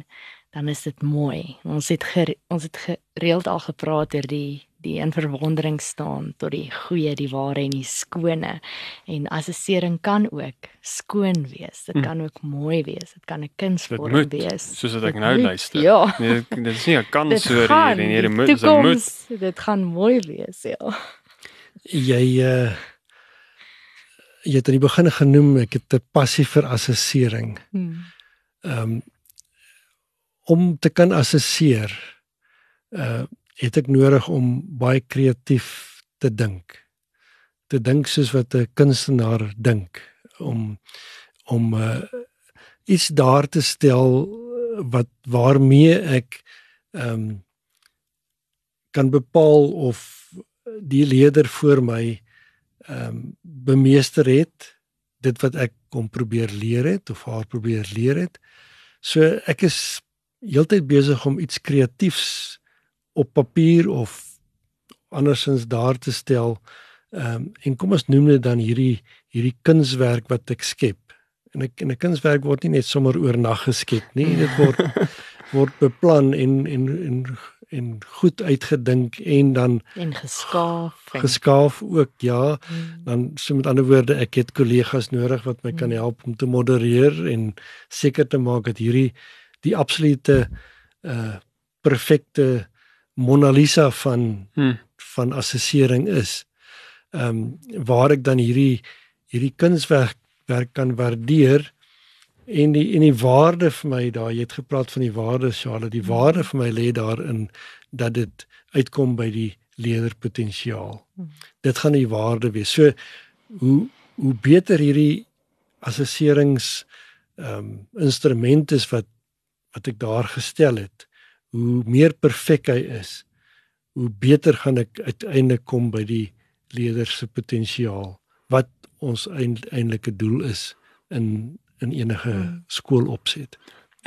dan is dit mooi. Ons het gere, ons het gereeld al gepraat oor die die in verwondering staan tot die goeie, die ware en die skone. En assessering kan ook skoon wees. Dit Hm. kan ook mooi wees. Dit kan 'n kunsvorm moet wees. soos wat ek Dit nou moet, luister. Ja. Nee, dit is nie 'n kans Dit oor gaan hier en hier die moet, dit moet. dit gaan mooi wees, ja. Jy uh jy het aan die begin genoem ek het 'n passie vir assessering. Hmm. Ehm um, om te kan assesseer uh het ek nodig om baie kreatief te dink. Te dink soos wat 'n kunstenaar dink om om uh iets daar te stel wat waarmee ek ehm um, kan bepaal of die leier voor my ehm um, bemeester het dit wat ek kom probeer leer het of haar probeer leer het. So ek is heeltyd besig om iets kreatiefs op papier of andersins daar te stel. Ehm um, en kom ons noem dit dan hierdie hierdie kunswerk wat ek skep. En ek en 'n kunswerk word nie net sommer oornag geskep nie. Dit word *laughs* word beplan en en en en goed uitgedink en dan en geskaaf en geskaaf ook ja hmm. dan so met ander woorde ek het kollegas nodig wat my hmm. kan help om te modereer en seker te maak dat hierdie die absolute uh perfekte Mona Lisa van hmm. van assessering is. Ehm um, waar ek dan hierdie hierdie kunswerk werk kan waardeer en die en die waarde vir my daar jy het gepraat van die waarde Charlotte die waarde vir my lê daarin dat dit uitkom by die leerpotensiaal. Hmm. Dit gaan die waarde wees. So hoe hoe beter hierdie assesserings ehm um, instrumente is wat wat ek daar gestel het, hoe meer perfek hy is, hoe beter gaan ek uiteindelik kom by die leier se potensiaal wat ons eintlike doel is in in enige hmm. skool opset.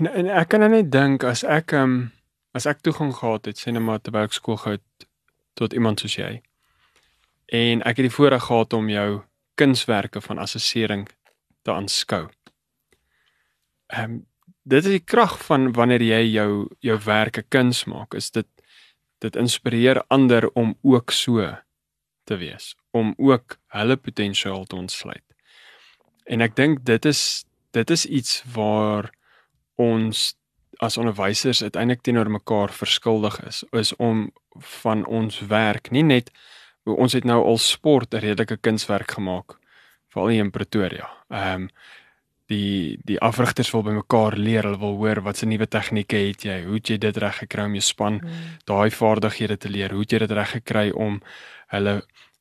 En en ek kan nou net dink as ek ehm um, as ek toegang gehad het sê net maar terwyl ek skool gehad tot iemand soos jy en ek het die voorreg gehad om jou kunswerke van assessering te aanskou. Ehm um, dit is die krag van wanneer jy jou jou werke kuns maak is dit dit inspireer ander om ook so te wees om ook hulle potensiaal te ontsluit. En ek dink dit is dit is iets waar ons as onderwysers uiteindelik teenoor mekaar verskuldig is is om van ons werk nie net ons het nou al sport 'n redelike kunswerk gemaak veral in Pretoria. Ehm um, die die afrigters wil bymekaar leer, hulle wil hoor wat se nuwe tegnieke het jy, hoe het jy dit reg gekry om jou span mm. daai vaardighede te leer, hoe het jy dit reg gekry om hulle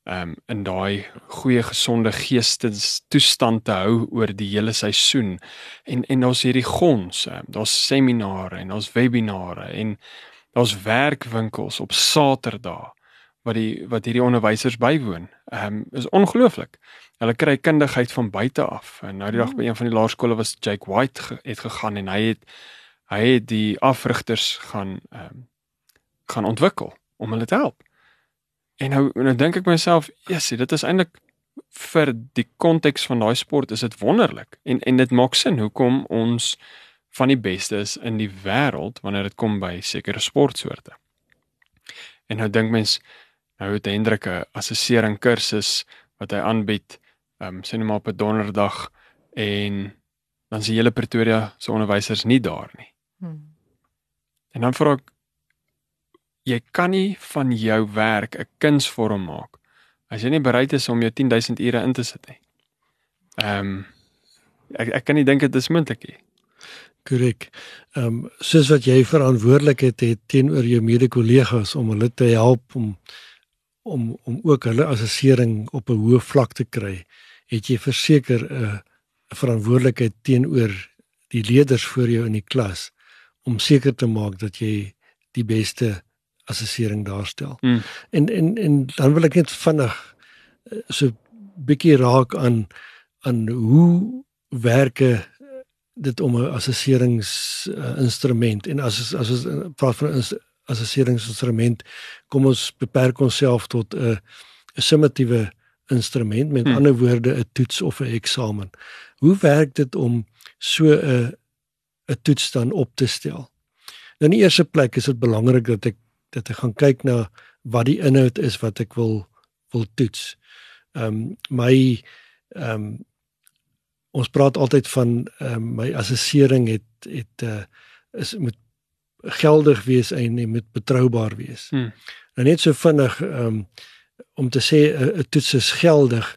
um, in daai goeie gesonde geestestoestand te hou oor die hele seisoen. En en daar's hierdie gons, um, daar's seminare en daar's webinare en daar's werkwinkels op Saterdae wat die wat hierdie onderwysers bywoon. Ehm um, is ongelooflik. Hulle kry kundigheid van buite af. En nou die dag by een van die laerskole was Jake White ge, het gegaan en hy het hy het die afrigters gaan ehm um, gaan ontwikkel om hulle te help. En nou nou dink ek myself, "Jessie, dit is eintlik vir die konteks van daai sport is dit wonderlik." En en dit maak sin hoekom ons van die beste is in die wêreld wanneer dit kom by sekere sportsoorte. En nou dink mens, nou het Hendrik 'n assessering kursus wat hy aanbied ehm um, sien hom op 'n donderdag en dan is die hele Pretoria se onderwysers nie daar nie. Hmm. En dan vra ek jy kan nie van jou werk 'n kunsvorm maak as jy nie bereid is om jou 10000 ure in te sit nie. Ehm um, ek ek kan nie dink dit is moontlik nie. Korrek. Ehm um, soos wat jy verantwoordelikheid het teenoor jou mede-kollegas om hulle te help om om om ook hulle assessering op 'n hoë vlak te kry het jy verseker 'n uh, verantwoordelikheid teenoor die leerders voor jou in die klas om seker te maak dat jy die beste assessering daarstel. Mm. En en en dan wil ek net vinnig uh, so bietjie raak aan aan hoe werke dit om 'n assesseringsinstrument uh, en as as ons praat van 'n assesseringsinstrument kom ons beperk onsself tot 'n uh, 'n summatiewe instrument met hmm. ander woorde 'n toets of 'n eksamen. Hoe werk dit om so 'n 'n toets dan op te stel? Nou in die eerste plek is dit belangrik dat ek dat ek gaan kyk na wat die inhoud is wat ek wil wil toets. Ehm um, my ehm um, ons praat altyd van ehm um, my assessering het het uh, is moet geldig wees en moet betroubaar wees. Hmm. Nou net so vinnig um, om te sê 'n toets is geldig,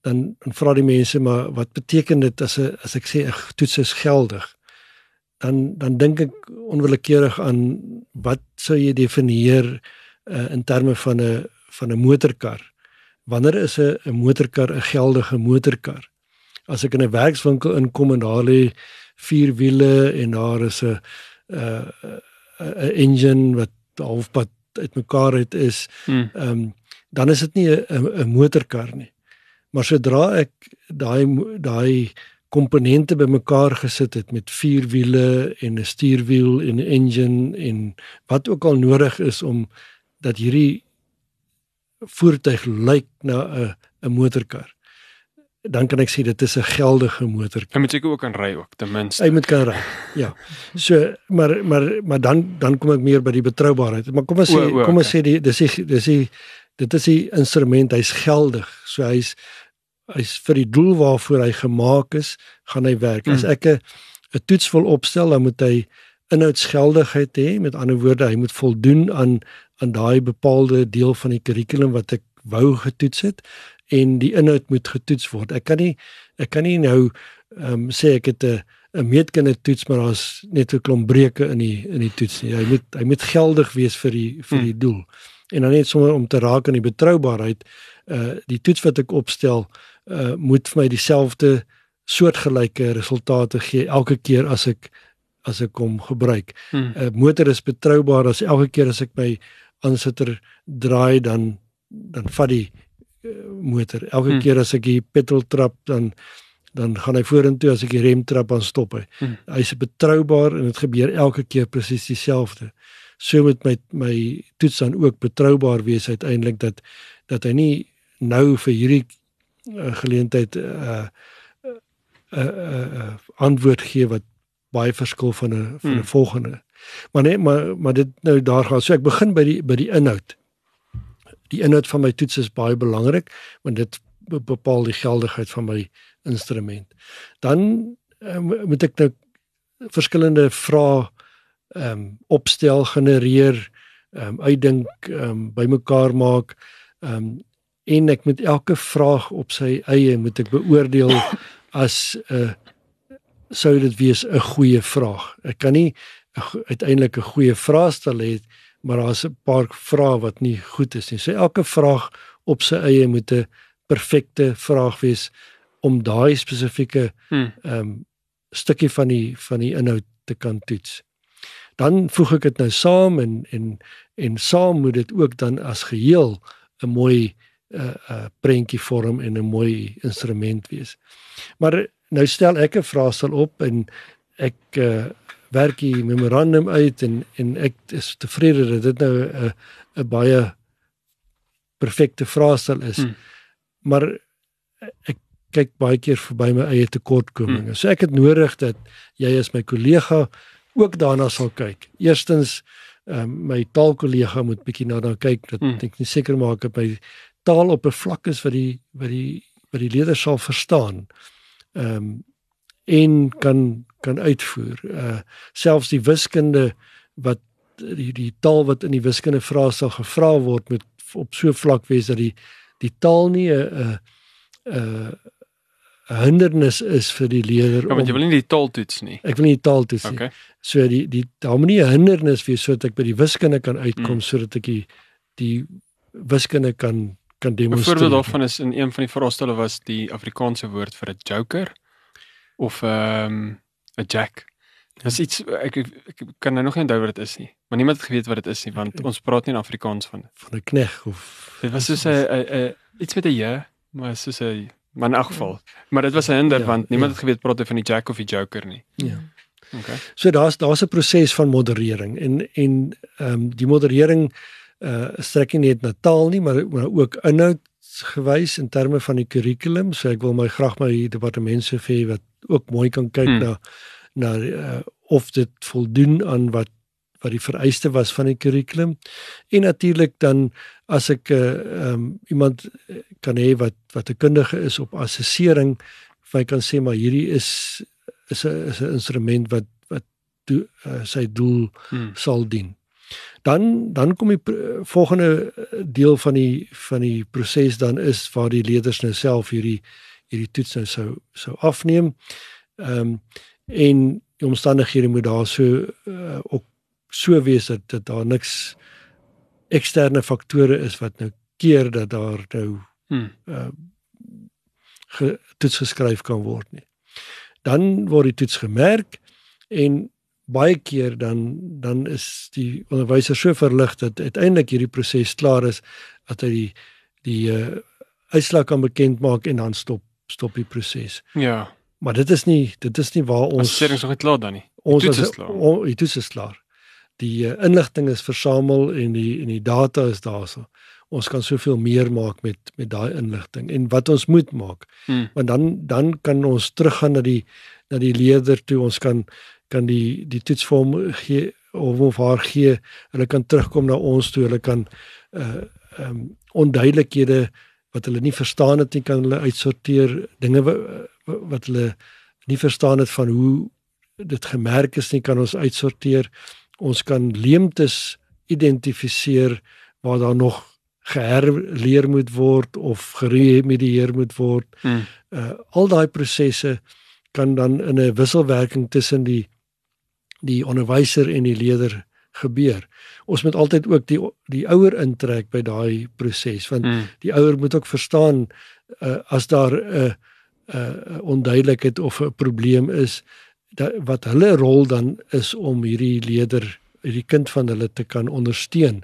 dan dan vra die mense maar wat beteken dit as 'n as ek sê 'n toets is geldig? Dan dan dink ek onwillekeurig aan wat sou jy definieer uh, in terme van 'n van 'n motorkar? Wanneer is 'n 'n motorkar 'n geldige motorkar? As ek in 'n werkswinkel inkom en daar lê vier wiele en daar is 'n uh 'n engine wat halfpad uitmekaar het is Hmm. ehm um, dan is dit nie 'n motorkar nie. Maar sodra ek daai daai komponente bymekaar gesit het met vier wiele en 'n stuurwiel en 'n engine en wat ook al nodig is om dat hierdie voertuig lyk na 'n 'n motorkar. Dan kan ek sê dit is 'n geldige motorkar. Hy moet seker ook kan ry ook ten minste. Hy moet kan ry. Ja. *laughs* So maar maar maar dan dan kom ek meer by die betroubaarheid. Maar kom ons sê O, o, kom ons okay. sê die dis die dis die dit is die instrument, hy's geldig. So hy's hy's vir die doel waarvoor hy gemaak is, gaan hy werk. As Mm. ek 'n 'n toets wil opstel, dan moet hy inhoudsgeldigheid hê. Met ander woorde, hy moet voldoen aan aan daai bepaalde deel van die kurrikulum wat ek wou getoets het en die inhoud moet getoets word. Ek kan nie ek kan nie nou ehm um, sê ek het 'n 'n meetkunde toets maar daar's net 'n klomp breuke in die in die toets nie. Hy moet hy moet geldig wees vir die vir Hmm. die doel. En dan net sommer om te raak aan die betroubaarheid, uh die toets wat ek opstel, uh moet vir my dieselfde soortgelyke resultate gee elke keer as ek as ek hom gebruik. Hmm. 'n Motor is betroubaar as elke keer as ek my aansitter draai dan dan vat die uh, motor. Elke Hmm. keer as ek die petrol trap dan dan gaan hy vorentoe as ek die rem trap dan stop hy. Hmm. Hy's betroubaar en dit gebeur elke keer presies dieselfde. So moet my my toets dan ook betroubaar wees uiteindelik dat dat hy nie nou vir hierdie uh, geleentheid 'n uh, 'n uh, uh, uh, antwoord gee wat baie verskil van 'n van 'n Hmm. volgende. Maar nee, maar maar dit nou daar gaan. So ek begin by die by die inhoud. Die inhoud van my toets is baie belangrik want dit be- bepaal die geldigheid van my instrument. Dan uh, mo- moet ek nou verskillende vrae ehm um, opstel, genereer, ehm um, uitdink, ehm um, bymekaar maak. Ehm um, en ek moet elke vraag op sy eie moet ek beoordeel as 'n uh, sou dit wees 'n goeie vraag. Ek kan nie uiteindelik 'n goeie vraestel hê, maar daar's 'n paar vrae wat nie goed is nie. So elke vraag op sy eie moet 'n perfekte vraag wees om daai spesifieke Hmm. ehm um, stukkie van die van die inhoud te kan toets. Dan voeg ek dit nou saam en en en saam moet dit ook dan as geheel 'n mooi 'n uh, 'n uh, prentjie vorm en 'n mooi instrument wees. Maar nou stel ek 'n vraestel op en ek uh, werk die memorandum uit en en ek is tevrede dat dit nou 'n 'n baie perfekte vraestel is. Hmm. Maar ek kyk baie keer verby my eie tekortkominge. So ek het nodig dat jy as my kollega ook daarna sal kyk. Eerstens um, my taalkollega moet bietjie na dan kyk dat Hmm. ek nie seker maak dat my taal op 'n vlak is wat die wat die wat die leerder sal verstaan. Ehm um, en kan kan uitvoer. Uh selfs die wiskunde wat die die taal wat in die wiskunde vraestel gevra word moet op so 'n vlak wees dat die die taal nie 'n 'n 'n 'n hindernis is vir die leerder Ja, want jy wil nie die taal toets nie. ek wil nie die taal toets nie. Okay. So die die daar moet nie 'n hindernis wees sodat ek by die wiskunde kan uitkom Mm. sodat ek die die wiskunde kan kan 'n demonstreer. Voorbeeld daarvan is in een van die vraestelle was die Afrikaanse woord vir 'n joker of ehm 'n jack. Dis iets ek, ek, ek kan nou nog nie onthou wat dit is nie. Maar niemand het geweet wat dit is nie want ons praat nie in Afrikaans van. van 'n knegg of Dit was soos 'n iets met 'n j, maar soos 'n maar in elk geval. Maar dit was 'n hinder Ja, want niemand ja. het geweet praat hy van die jack of die joker nie. ja. Okay. So daar's daar's 'n proses van moderering en en ehm um, die moderering uh strek nie net na taal nie, maar maar ook inhoudsgewys in terme van die kurrikulum. So ek wil my graag my departementshoof hê wat ook mooi kan kyk Hmm. na na uh, of dit voldoen aan wat wat die vereiste was van die kurrikulum. En natuurlik dan as ek 'n uh, um, iemand eh, kan hê wat wat 'n kundige is op assessering, vir my kan sê maar hierdie is is 'n is 'n instrument wat wat do, uh, sy doel Hmm. sal dien. Dan dan kom die volgende eh, deel van die van die proses dan is waar die leerders nou self hierdie hierdie toets nou sou sou afneem. Ehm um, en die omstandighede moet daar so uh, ook so wees dat dat daar niks eksterne faktore is wat nou keer dat daar nou Hmm. uh ge, toets geskryf kan word nie. Dan word die toets gemerk en baie keer dan dan is die onderwyser so verlig dat uiteindelik hierdie proses klaar is dat hy die die uh, uitslag kan bekend maak en dan stop stop die proses. Ja. Maar dit is nie dit is nie waar ons Assessering nog nie klaar dan nie. ons toets is klaar. o- die toets is klaar. Die uh, inligting is versamel en die en die data is daarso. Ons kan soveel meer maak met met daai inligting en wat ons moet maak. Hmm. Want dan dan kan ons teruggaan na die na die leerder toe. Ons kan kan die die toets vir hom gee of of haar gee. Hulle kan terugkom na ons toe. Hulle kan uh ehm um, onduidelikhede wat hulle nie verstaan het nie kan hulle uitsorteer. Dinge wat, wat hulle nie verstaan het van hoe dit gemerk is nie kan ons uitsorteer. Ons kan leemtes identifiseer waar daar nog geherleer moet word of geremedieer moet word. Hmm. Uh al daai prosesse kan dan in 'n wisselwerking tussen die die onderwyser en die leerder gebeur. Ons moet altyd ook die die ouer intrek by daai proses want Hmm. die ouer moet ook verstaan uh, as daar 'n uh, uh, onduidelikheid of 'n probleem is dat wat hulle rol dan is om hierdie leerder hierdie kind van hulle te kan ondersteun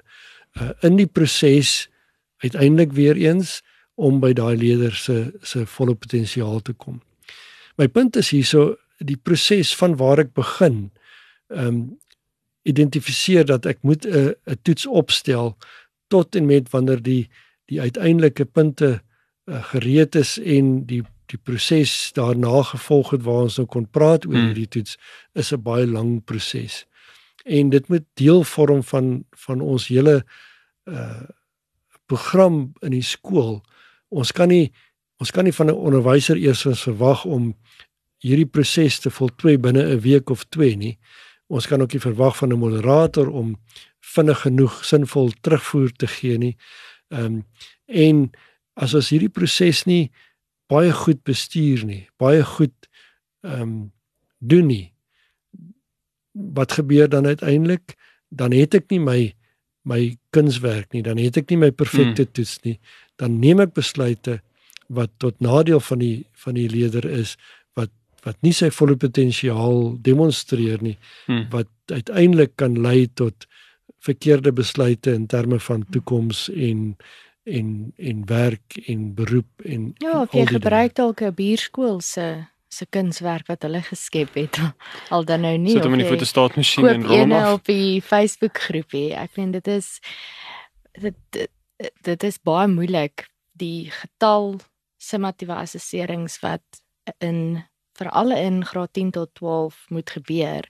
uh, in die proses uiteindelik weer eens om by daai leerder se se volle potensiaal te kom. My punt is hierso die proses van waar ek begin ehm um, identifiseer dat ek moet 'n 'n toets opstel tot en met wanneer die die uiteindelike punte uh, gereed is en die die proses daarna gevolg het waar ons nou kon praat oor Hmm. hierdie toets is 'n baie lang proses. En dit moet deel vorm van van ons hele uh program in die skool. Ons kan nie ons kan nie van 'n onderwyser eers verwag om hierdie proses te voltooi binne 'n week of 2 nie. Ons kan ook nie verwag van 'n moderator om vinnig genoeg sinvol terugvoer te gee nie. Ehm um, en as ons hierdie proses nie baie goed bestuur nie, baie goed ehm um, doen nie. Wat gebeur dan uiteindelik? Dan het ek nie my my kunswerk nie, dan het ek nie my perfekte Hmm. toets nie. Dan neem ek besluite wat tot nadeel van die van die leerder is wat nie sy volle potensiaal demonstreer nie Hmm. wat uiteindelik kan lei tot verkeerde besluite in terme van toekoms en en en werk en beroep en Ja, of jy gebruik dalk 'n buurskool se se kunswerk wat hulle geskep het. *laughs* Al dan nou nie. Sit hom in die fotostaatmasjien en rol af. op die Facebook groepie. Ek meen dit is dit dit, dit is baie moeilik die getal summatiewe assesserings wat in veral in graad 10 tot 12 moet gebeur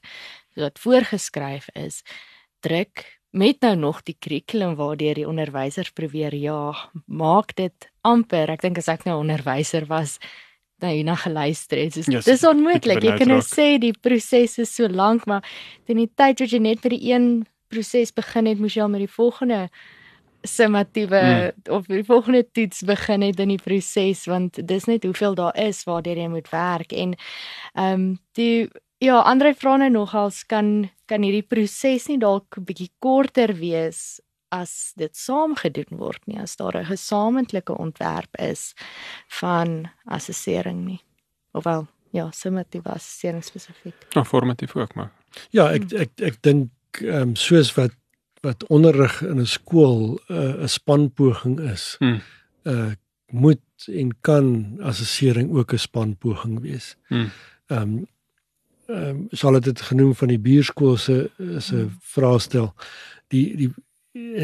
wat voorgeskryf is druk met nou nog die kurrikulum waardeur die onderwysers probeer ja maak dit amper ek dink as ek nou onderwyser was nou hierna geluister het. Soos, Ja, dis onmoontlik. Jy kan nou sê die proses is so lank, maar teen die tyd wat jy net met die een proses begin het, moes jy al met die volgende summatiewe mm. of die volgende toets begin het in die proses want dis net hoeveel daar is waardeur jy moet werk en ehm um, die ja, Andre vra nou nogals kan kan hierdie proses nie dalk 'n bietjie korter wees as dit saam gedoen word nie as daar 'n gesamentlike ontwerp is van assessering nie. Ofwel ja, summatiewe assessering spesifiek. Nou formatief ook maar. Ja, ek ek ek dink ehm um, soos wat wat onderrig in 'n skool 'n uh, spanpoging is. Hmm. Uh moet en kan assessering ook 'n spanpoging wees. Hmm. Ehm um, ehm um, sal dit dit genoem van die buurskool se se Hmm. vraestel. Die die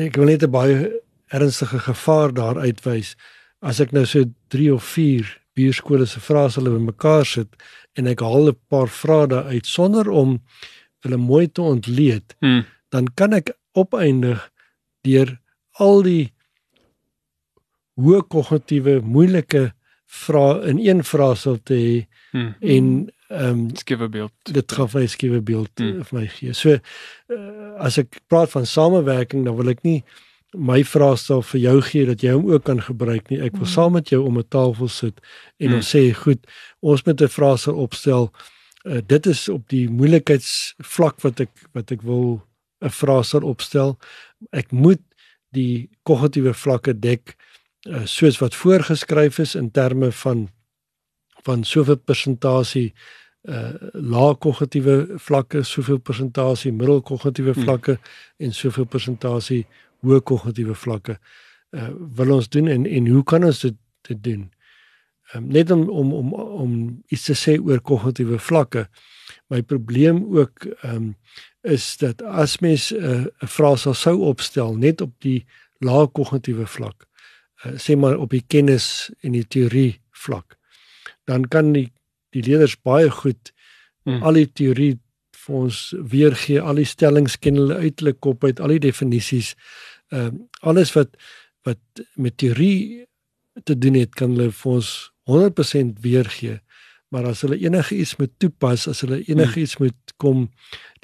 ek wil net 'n baie ernstige gevaar daar uitwys as ek nou so 3 of 4 buurskole se vraestelle bymekaar sit en ek haal 'n paar vrae daar uit sonder om hulle mooi te ontleed, Hmm. dan kan ek opeindig deur al die hoë kognitiewe moeilike vrae in een vraestel te hê Hmm. en ehm um, Skep 'n beeld. dit gaan vir skiewe beeld Hmm. mm. vir my gee. So uh, as ek praat van samewerking, dan wil ek nie my vraestel vir jou gee dat jy hom ook kan gebruik nie. Ek wil Hmm. saam met jou om 'n tafel sit en Hmm. ons sê, "Goed, ons moet 'n vraestel opstel. Uh, dit is op die moeilikheidsvlak wat ek wat ek wil 'n vraestel opstel. Ek moet die kognitiewe vlakke dek uh, soos wat voorgeskryf is in terme van van soveel persentasie uh lae kognitiewe vlakke, soveel persentasie middelkognitiewe Hmm. vlakke hmm. en soveel persentasie hoë kognitiewe vlakke uh wil ons doen en en hoe kan ons dit dit doen? Um, net om om om om iets te sê oor kognitiewe vlakke. My probleem ook ehm um, is dat as mens 'n uh, 'n vraestel sou opstel net op die lae kognitiewe vlak, uh, sê maar op die kennis en die teorie vlak, dan kan die die leerders baie goed Hmm. al die teorie vir ons weergee, al die stellings ken hulle uit hulle kop uit, al die definisies, ehm uh, alles wat wat met teorie te doen het, kan hulle vir ons 100% weergee. Maar as hulle enige iets moet toepas, as hulle enige iets moet kom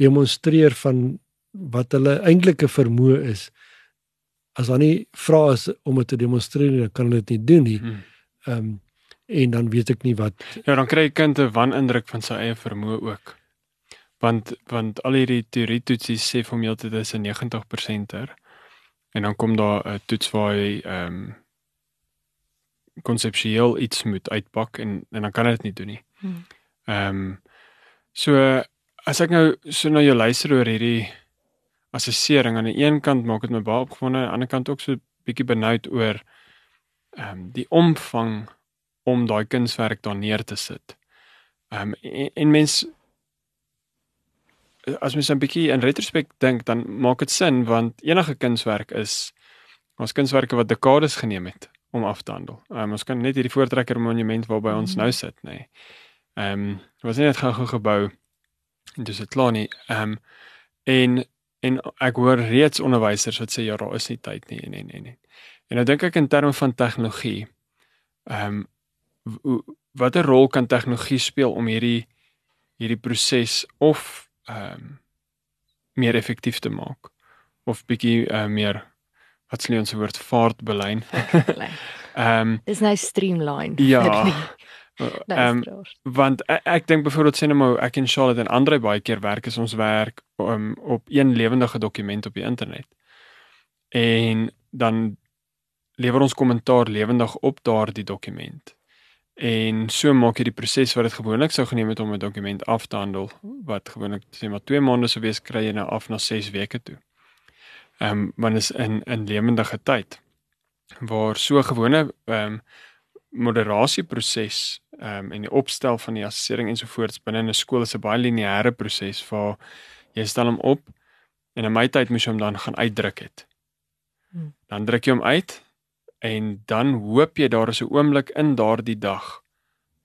demonstreer van wat hulle eintlike vermoë is, as dan nie vra is om dit te demonstreer, nie, dan kan hulle dit nie doen nie. Hmm. Ehm um, en dan weet ek nie wat Ja, dan kry 'n kind 'n wanindruk van sy eie vermoë ook. Want want al hierdie teorie toetsies sê vir hom heeltyd dis 'n 90%er. En dan kom daar 'n toets waar hy ehm um, konseptueel iets moet uitpak en en dan kan hy dit nie doen nie. Hmm. Ehm um, so as ek nou so na jou luister oor hierdie assessering aan die een kant maak dit my baie opgewonde, aan die ander kant ook so bietjie benoud oor ehm um, die omvang om daai kunswerk daar neer te sit. Ehm um, en, en mens as mens 'n bietjie in retrospek dink, dan maak dit sin want enige kunswerk is ons kunswerke wat dekades geneem het om af te handel. Um, ons kan net hierdie voortrekker monument waarby ons Mhm. nou sit, nê. Nee. Ehm um, was nie net gou-gou gebou en dis dit klaar nie. Ehm um, en en ek hoor reeds onderwysers wat sê ja, daar is nie tyd nie en en en. En, en nou dink ek in terme van tegnologie. Ehm um, watter rol kan tegnologie speel om hierdie hierdie proses of ehm um, meer effektief te maak of bietjie uh, meer wat sê ons woord vaartbelyn. *laughs* Ehm um, Dis nou streamline. ja. die *laughs* Ehm um, want ek, ek dink byvoorbeeld sê nou maar ek en Charlotte en Andre baie keer werk is ons werk um, op een lewendige dokument op die internet. En dan lewer ons kommentaar lewendig op daardie dokument. En so maak jy die proses wat dit gewoonlik sou geneem het om 'n dokument af te handel wat gewoonlik sê maar 2 maande sou wees kry jy nou af na 6 weke toe. Ehm um, want is in in lewendige tyd waar so gewone ehm um, moderasieproses ehm um, en die opstel van die assessering ensovoorts binne 'n skool is 'n baie lineêre proses waar jy stel hom op en in my tyd moes jy hom dan gaan uitdruk het. Hmm. Dan druk jy hom uit en dan hoop jy daar is 'n oomblik in daardie dag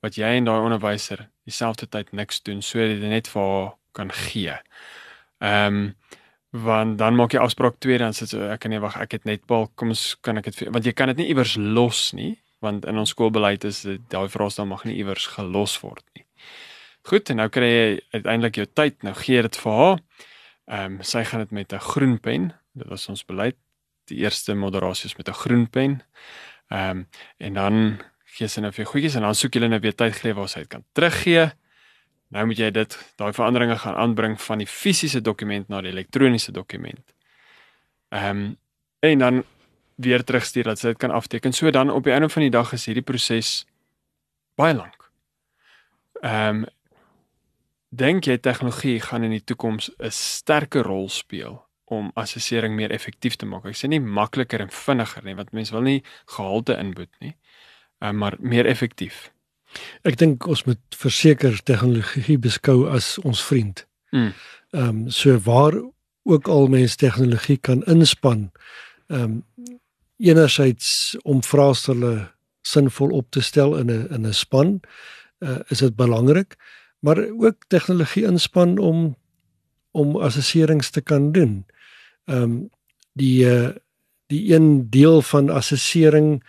wat jy en daai onderwyser dieselfde tyd niks doen sodat jy net vir haar kan gee. Ehm um, want dan maak jy afspraak twee dan sê so ek nee wag ek het net paal kom ons kan ek dit want jy kan dit nie iewers los nie want in ons skoolbeleid is dit daai vraestel mag nie iewers gelos word nie. Goed, en nou kry jy uiteindelik jou tyd. Nou gee dit vir haar. Ehm um, sy gaan dit met 'n groen pen. Dit was ons beleid. Die eerste moderasie is met 'n groen pen. Ehm um, en dan gee sy nou vir goedjies en dan soek jy nou weer tyd gee waar sy dit kan teruggee. Nou moet jy dit daai veranderinge gaan aanbring van die fisiese dokument na die elektroniese dokument. Ehm um, en dan weer terugstuur dat sy dit kan afteken. So dan op die einde van die dag is hierdie proses baie lank. Ehm um, dink jy tegnologie gaan in die toekoms 'n sterker rol speel om assessering meer effektief te maak? Ek sê nie makliker en vinniger nie, want mense wil nie gehalte inboet nie. Um, maar meer effektief. Ek dink ons moet verseker tegnologie beskou as ons vriend. Mm. Ehm um, so waar ook al mens tegnologie kan inspann. Ehm um, enerzijds om vraestelle sinvol op te stel in 'n in 'n span, uh, is dit belangrik, maar ook tegnologie inspann om om assesserings te kan doen. Ehm um, die uh, die een deel van assessering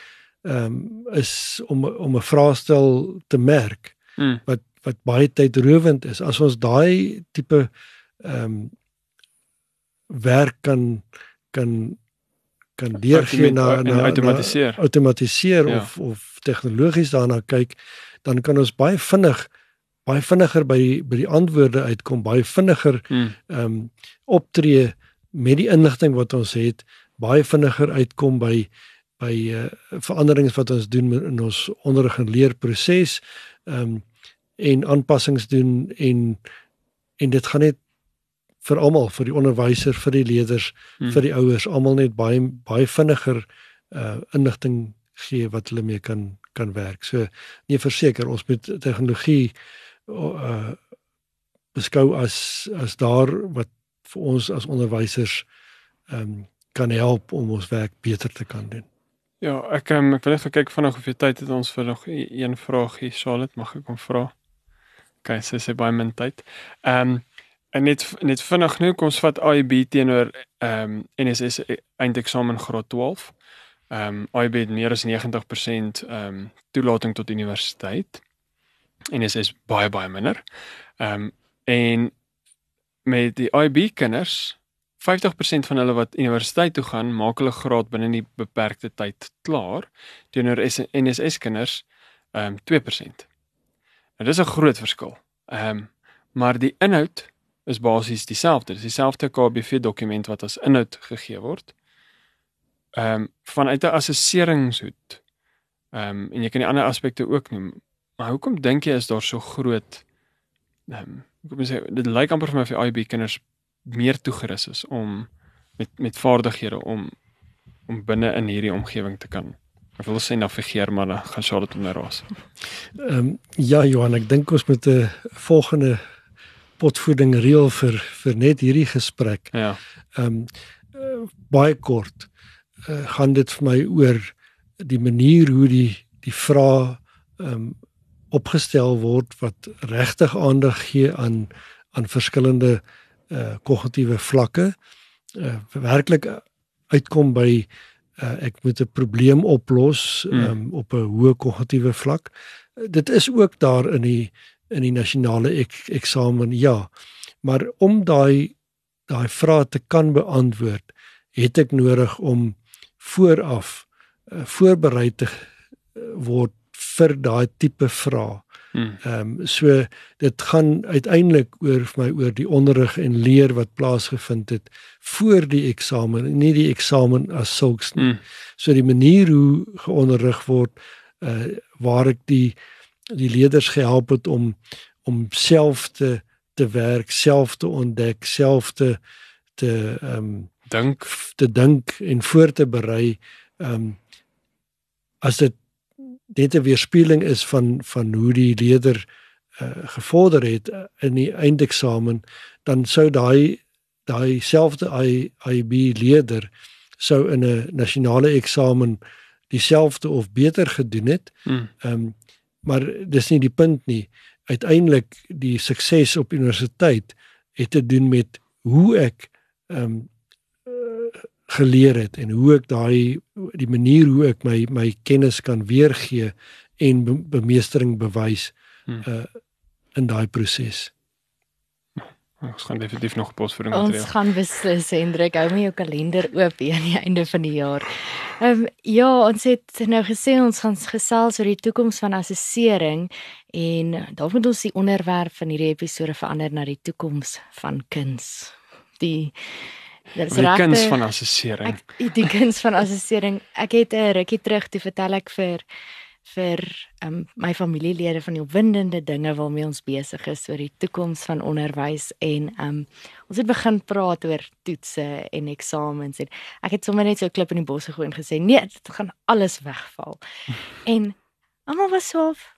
ehm um, is om om 'n vraestel te merk Mm. wat wat baie tydrowend is. As ons daai tipe ehm um, werk kan kan kan deurgee na na outomatiseer. na, outomatiseer Ja. of of tegnologies daarna kyk, dan kan ons baie vinnig baie vinniger by by die antwoorde uitkom, baie vinniger Mm. ehm um, optree met die inligting wat ons het, baie vinniger uitkom by by uh, veranderings wat ons doen in ons onderrig en leerproses. Ehm um, en aanpassings doen en en dit gaan net vir almal vir die onderwyser vir die leerders Hmm. vir die ouers almal net baie baie vinniger uh inligting gee wat hulle mee kan kan werk. So nee verseker ons moet tegnologie uh beskou as as daar wat vir ons as onderwysers ehm um, kan help om ons werk beter te kan doen. Ja, ek um, ek wil net kyk vanaand hoeveel tyd het ons vir nog e- een vraagie. Charlotte, mag ek hom vra? OK, sy sê baie min tyd. Ehm um, en net net vinnig nou kom ons vat IB teenoor ehm um, NSS eindeksamen graad 12. Ehm um, IB het meer as 90% ehm um, toelating tot universiteit. NSS baie baie minder. Ehm um, en met die IB kinders 50% van hulle wat universiteit toe gaan, maak hulle graad binne die beperkte tyd klaar teenoor NSS kinders ehm um, 2%. Nou dis 'n groot verskil. Ehm um, maar die inhoud is basies dieselfde. Dis dieselfde KBV dokument wat as inhoud gegee word. Ehm um, vanuit 'n assesseringshoed. Ehm um, en jy kan die ander aspekte ook noem. Maar hoekom dink jy is daar so groot ehm um, kom ons sê dit lyk amper vir my of die IB kinders meer toegerus is om met met vaardighede om om binne in hierdie omgewing te kan. Ek wil sê navigeer maar dan gaan Charlotte onderraas. Ehm um, ja Johan, ek dink ons moet 'n volgende potvoeding reël vir vir net hierdie gesprek. Ja. Ehm um, uh, baie kort uh, gaan dit vir my oor die manier hoe die die vrae ehm um, opgestel word wat regtig aandag gee aan aan verskillende uh kognitiewe vlakke. Uh werklik uitkom by uh ek moet 'n probleem oplos Mm. um, op 'n hoë kognitiewe vlak. Uh, dit is ook daar in die in die nasionale ek, eksamen ja. Maar om daai daai vrae te kan beantwoord, het ek nodig om vooraf uh, voorberei te uh, word vir daai tipe vrae. Hmm. Ehm um, so dit gaan uiteindelik oor vir my oor die onderrig en leer wat plaasgevind het voor die eksamen, nie die eksamen as sulks nie. Hmm. So die manier hoe geonderrig word uh waar ek die die leerders gehelp het om om self te te werk, self te ontdek, self te te ehm um, Dink te dink en voor te berei ehm um, as dit net 'n weerspieëling is van van hoe die leerder uh, gevorder het uh, in die eindeksamen dan sou daai daai selfde IB leerder sou in 'n nasionale eksamen dieselfde of beter gedoen het. hmm. Ehm um, maar dis nie die punt nie. Uiteindelik die sukses op universiteit het te doen met hoe ek ehm um, geleer het en hoe ek daai die manier hoe ek my my kennis kan weergee en be, bemeestering bewys Hmm. uh in daai proses. ons gaan definitief nog 'n posvoeding Ons materiaal. gaan beslis Hendrik, hou my jou kalender oop hier aan die einde van die jaar. Ehm um, ja, ons het nou gesê ons gaan gesels oor die toekoms van assessering en dalk moet ons die onderwerp van hierdie episode verander na die toekoms van kuns. Die dit is Die kuns van assessering. Ek die kuns van assessering. Ek het 'n rukkie terug toe vertel ek vir vir um, my familielede van die opwindende dinge waarmee ons besig is oor die toekoms van onderwys en um, ons het begin praat oor toetse en eksamens en ek het sommer net so klip in die bos gegooi en gesê nee, dit gaan alles wegval. *laughs* en almal was so of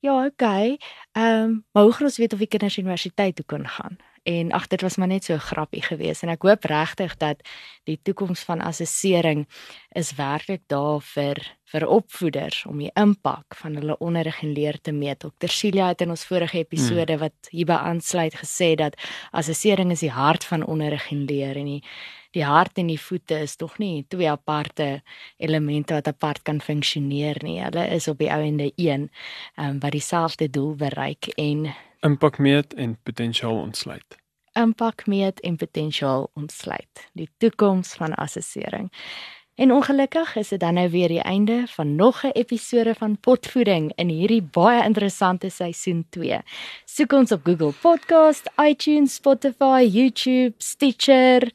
Ja, okay. Ehm, um, maar hoe gaan ons weet of die kinders universiteit toe kan gaan? En ag, dit was maar net so 'n grappie geweest en ek hoop regtig dat die toekoms van assessering is werklik daar vir vir opvoeders om die impak van hulle onderrig en leer te meet. Dr. Celia het in ons vorige episode wat hierby aansluit gesê dat assessering is die hart van onderrig en leer en die die hart en die voete is tog nie twee aparte elemente wat apart kan funksioneer nie. Hulle is op die einde een um, wat dieselfde doel bereik en Impak meet en potensiaal ontsluit. impak meet en potensiaal ontsluit. Die toekoms van assessering. En ongelukkig is dit dan nou weer die einde van nog 'n episode van Potvoeding in hierdie baie interessante seisoen 2. Soek ons op Google Podcast, iTunes, Spotify, YouTube, Stitcher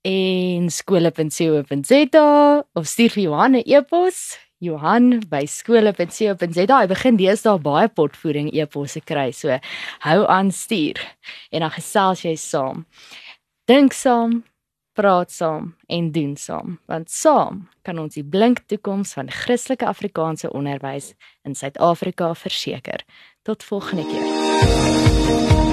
en skole.co.za of stuur vir Johan 'n e-pos Johan by skole.co.za. Hy begin deesdae baie potvoering e-posse kry. So hou aan stuur en dan gesels jy saam. Dink saam, praat saam en doen saam, want saam kan ons die blink toekoms van Christelike Afrikaanse onderwys in Suid-Afrika verseker. Tot volgende keer.